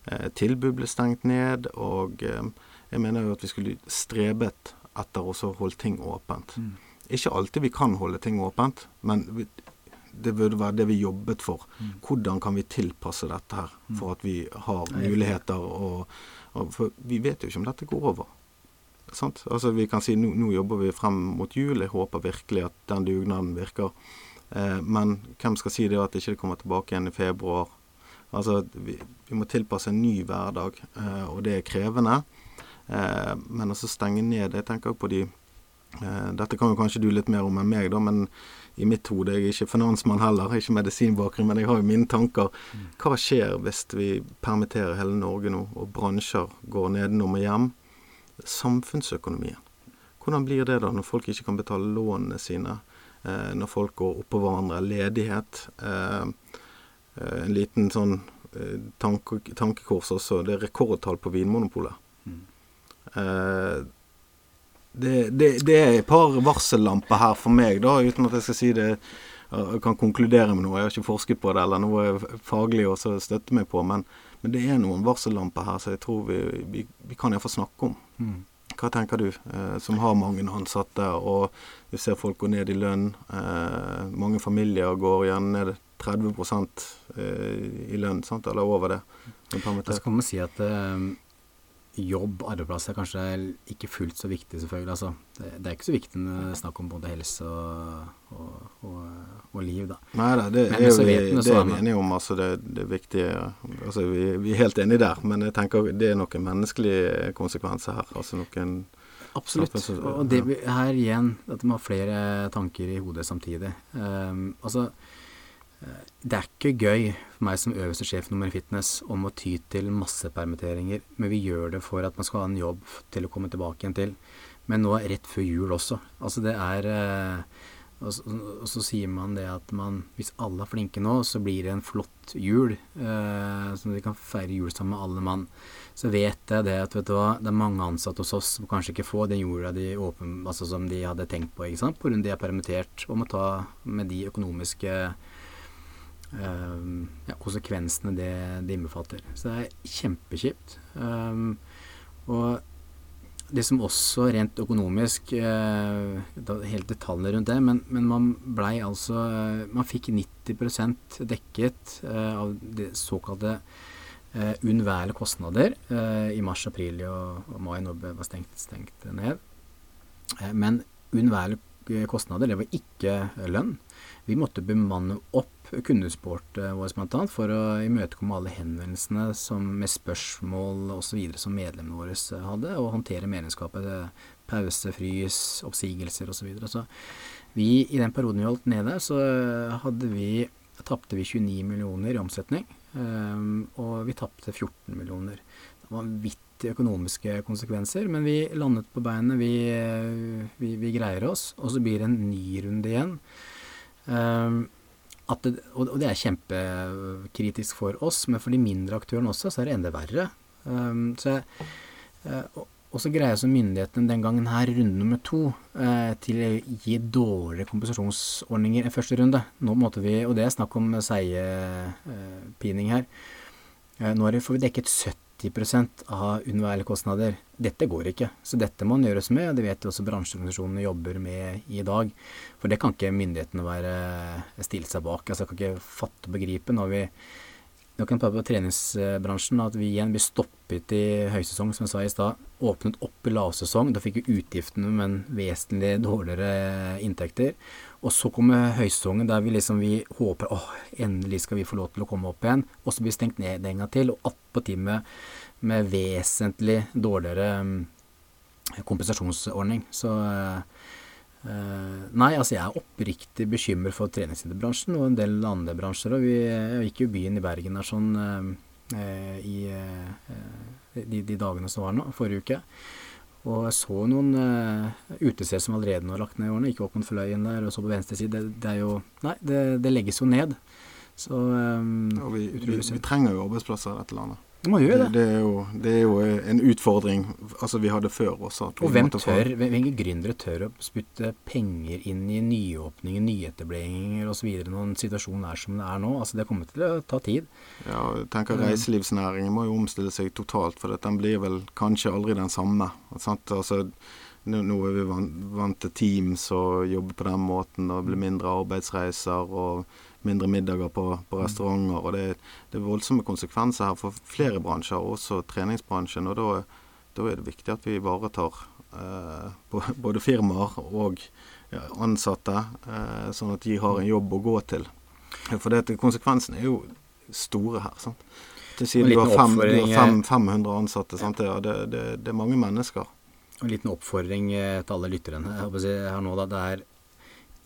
Eh, tilbud ble stengt ned, og eh, jeg mener jo at vi skulle strebet etter å holde ting åpent. Mm. Ikke alltid vi kan holde ting åpent, men det burde være det vi jobbet for. Mm. Hvordan kan vi tilpasse dette her mm. for at vi har muligheter og, og For vi vet jo ikke om dette går over. Sant? Altså Vi kan si nå, nå jobber vi frem mot jul. Jeg håper virkelig at den dugnaden virker. Eh, men hvem skal si det at det ikke kommer tilbake igjen i februar? Altså Vi, vi må tilpasse en ny hverdag, eh, og det er krevende. Eh, men altså stenge ned Jeg tenker på de eh, Dette kan jo kanskje du litt mer om enn meg, da. men i mitt hode. Jeg er ikke finansmann heller, ikke medisinbakgrunn, men jeg har jo mine tanker. Hva skjer hvis vi permitterer hele Norge nå, og bransjer går nedenom og hjem? Samfunnsøkonomien. Hvordan blir det da når folk ikke kan betale lånene sine? Eh, når folk går oppå hverandre? Ledighet. Eh, eh, en liten sånn tanke, tankekors også. Det er rekordtall på Vinmonopolet. Mm. Det, det, det, er et par varsellamper her for meg, da, uten at jeg skal si det jeg kan konkludere med noe. Jeg har ikke forsket på det eller noe faglig å støtte meg på, men, men, det er noen varsellamper her så jeg tror vi, vi, vi kan iallfall snakke om. Mm. Hva tenker du, eh, som har mange ansatte, og vi ser folk gå ned i lønn. Eh, mange familier går gjerne ned 30 eh, i lønn, sant? eller over det. Så kan man si at eh, jobb, arbeidsplass er kanskje ikke fullt så viktig, selvfølgelig. Altså, det, det, er ikke så viktig når det er snakk om både helse og, og, og, og liv, da. Nei da, det, er, jo, vi, det er vi enige om. Altså, det, det er viktig altså, vi, vi, er helt enige der, men jeg tenker det er noen menneskelige konsekvenser her. Altså noen Absolutt. Og det, her igjen, at man har flere tanker i hodet samtidig. Um, altså det er ikke gøy for meg som øverste sjefnummer i fitness om å ty til massepermitteringer, men vi gjør det for at man skal ha en jobb til å komme tilbake igjen til. Men nå rett før jul også. Altså det er eh, og så, og så, sier man det at man, hvis alle er flinke nå, så blir det en flott jul. Eh, så de kan feire jul sammen med alle mann. Så vet jeg det at vet du hva, det er mange ansatte hos oss som kanskje ikke får den jula de åpen, altså som de hadde tenkt på, ikke sant? av de er permittert, og må ta med de økonomiske um, ja, konsekvensene det, det innbefatter. Så det er kjempekjipt. Um, og det som også rent økonomisk uh, Helt detaljene rundt det, men, men man blei altså Man fikk 90 dekket uh, av det såkalte uh, unnværlige kostnader i mars, april og, og mai, når det var stengt, stengt ned. men unnværlige kostnader, det var ikke lønn. Vi måtte bemanne opp kundesportet vårt bl.a. for å imøtekomme alle henvendelsene som, med spørsmål osv. som medlemmene våre hadde, og håndtere medlemskapet. Pause, frys, oppsigelser osv. Så, videre. så vi, i den perioden vi holdt nede, så hadde vi tapte vi 29 millioner i omsetning. Um, og vi tapte 14 millioner. Det var vanvittige økonomiske konsekvenser, men vi landet på beinet. Vi, vi, vi, greier oss. Og så blir det en ny runde igjen. Um, det, og det er kjempekritisk for oss, men for de mindre aktørene også, så er det enda verre. Um, så jeg, uh, og så greier så myndighetene den gangen her, runde nummer to, eh, til å gi dårligere kompensasjonsordninger enn første runde. Nå måtte vi, Og det er snakk om seiepining eh, her. Eh, nå får vi dekket 70 av unnværlige kostnader. Dette går ikke. Så dette må gjøres med, og det vet jo også bransjeorganisasjonene jobber med i dag. For det kan ikke myndighetene være stille seg bak. Altså kan ikke fatte og begripe når vi nå kan prøve på treningsbransjen at vi igjen blir stoppet i høysesong, som jeg sa i stad. Åpnet opp i lavsesong. Da fikk vi utgiftene, men vesentlig dårligere inntekter. Og så kommer høysesongen der vi liksom vi håper åh, endelig skal vi få lov til å komme opp igjen. Og så blir vi stengt ned en gang til, og attpåtil med, med vesentlig dårligere mm, kompensasjonsordning. Så uh, nei, altså jeg er oppriktig bekymret for treningsinterbransjen og en del andre bransjer. Og vi, gikk jo byen i Bergen der sånn uh, i uh, de, de, dagene som var nå, forrige uke. Og jeg så noen utesteder som allerede nå har lagt ned i årene. Ikke opp mot Fløyen der og så på venstre side. Det, det er jo Nei, det, det legges jo ned. Så um, vi, vi, vi, trenger jo arbeidsplasser i dette landet. Må gjøre det. Det, det, er jo, det, er jo, en utfordring altså vi hadde før også. Og hvem tør, hvilke gründere tør å spytte penger inn i nyåpninger, nyetableringer osv. når situasjonen er som den er nå? Altså Det kommer til å ta tid. Ja, jeg tenker Reiselivsnæringen må jo omstille seg totalt, for den blir vel kanskje aldri den samme. Altså, nå, er vi vant, til Teams og jobber på den måten, og det blir mindre arbeidsreiser. og mindre middager på, på restauranter. og det, det, er voldsomme konsekvenser her for flere bransjer, også treningsbransjen. og Da, da er det viktig at vi ivaretar eh, både firmaer og ansatte, eh, sånn at de har en jobb å gå til. For det, konsekvensene er jo store her. sant? Det sier du har, fem, du har fem, 500 eh, ansatte. Sant? Det, det, det, er mange mennesker. En liten oppfordring eh, til alle lytterne. Her nå da, det er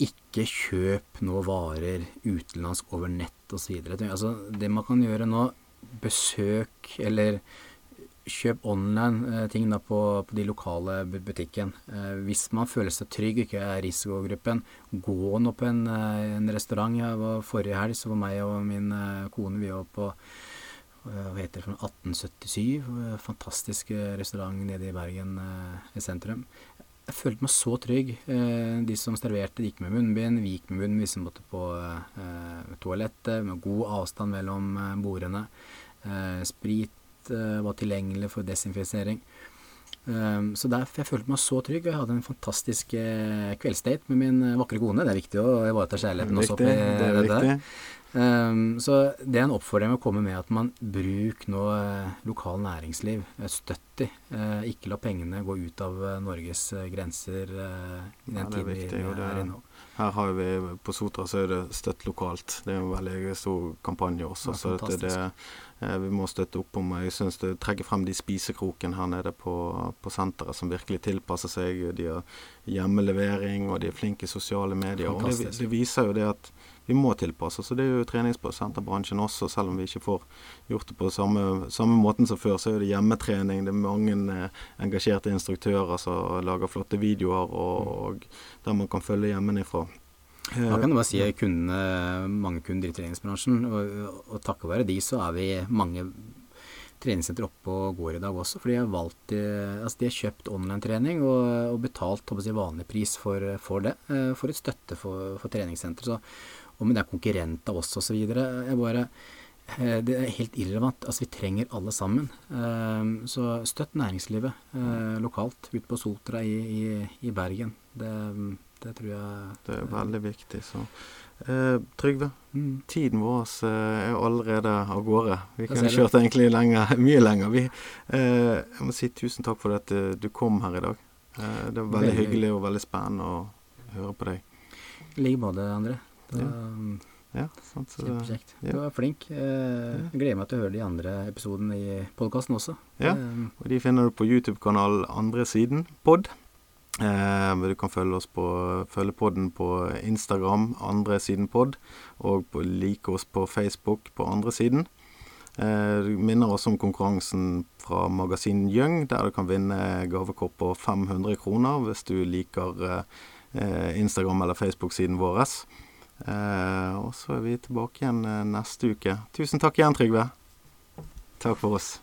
ikke kjøp nå varer utenlandsk over nett osv. Altså, det man kan gjøre nå, besøk eller kjøp online eh, ting da på, på, de lokale butikken. Eh, hvis man føler seg trygg, ikke er risikogruppen, gå nå på en, en restaurant. Jeg var Forrige helg så var meg og min kone vi var på hva heter det for 1877. Fantastisk restaurant nede i Bergen i sentrum jeg følte meg så trygg. Eh, de som serverte, gikk med munnbind. Vi gikk med munnbind hvis vi måtte på eh, toalettet, med god avstand mellom eh, bordene. Eh, sprit eh, var tilgjengelig for desinfisering. Eh, så derfor jeg følte meg så trygg. Jeg hadde en fantastisk kveldsdate med min vakre kone. Det er viktig å ivareta kjærligheten også oppi det dette. Um, så det er en oppfordring å komme med at man bruk nå eh, lokal næringsliv. Eh, støtt de. Eh, ikke la pengene gå ut av eh, Norges grenser i den ja, tiden vi er i nå. Her har vi på Sotra så er det støtt lokalt. Det er en veldig stor kampanje også. så det, det, vi må støtte opp om. Jeg syns det trekker frem de spisekrokene her nede på, på senteret som virkelig tilpasser seg. De har hjemmelevering, og de er flinke i sosiale medier. og det, det viser jo det at vi må tilpasse oss. Det er jo treningssenterbransjen også, selv om vi ikke får gjort det på samme, samme måten som før. Så er det hjemmetrening. Det er mange eh, engasjerte instruktører som lager flotte videoer, og, og der man kan følge hjemmefra. Da kan du bare si kundene, mange kunder i treningsbransjen, og, og takket være de så er vi mange treningssenter oppe og går i dag også. For de har valgt altså de har kjøpt online-trening og, og, betalt si, vanlig pris for, for, det. Eh, for et støtte for, for treningssenter. Så om det er konkurrent av oss osv. Jeg eh, det er helt irrelevant. Altså, vi trenger alle sammen. Eh, så støtt næringslivet eh, lokalt ute på Sotra i, i, i Bergen. Det, det, tror jeg Det er veldig viktig. Så eh, Trygve, mm. tiden vår er allerede av gårde. Vi kunne kjørt egentlig lenger, mye lenger. Vi, eh, jeg må si tusen takk for at du kom her i dag. Eh, det var veldig, veldig hyggelig og veldig spennende å høre på deg. I like måte, André. Da, ja. sant, Kjempekjekt. Ja. Du var flink. Eh, jeg gleder meg til å høre de andre episodene i podkasten også. Ja, og de finner du på YouTube-kanal Andre Siden pod. Eh, du kan følge oss på følge podden på Instagram, Andre Siden pod, og like oss på Facebook på Andre Siden. Du minner også om konkurransen fra Magasin Jøng, der du kan vinne gavekort på 500 kroner hvis du liker eh, Instagram- eller Facebook-siden vår. Eh, og så er vi tilbake igjen eh, neste uke. Tusen takk igjen, Trygve. Takk for oss.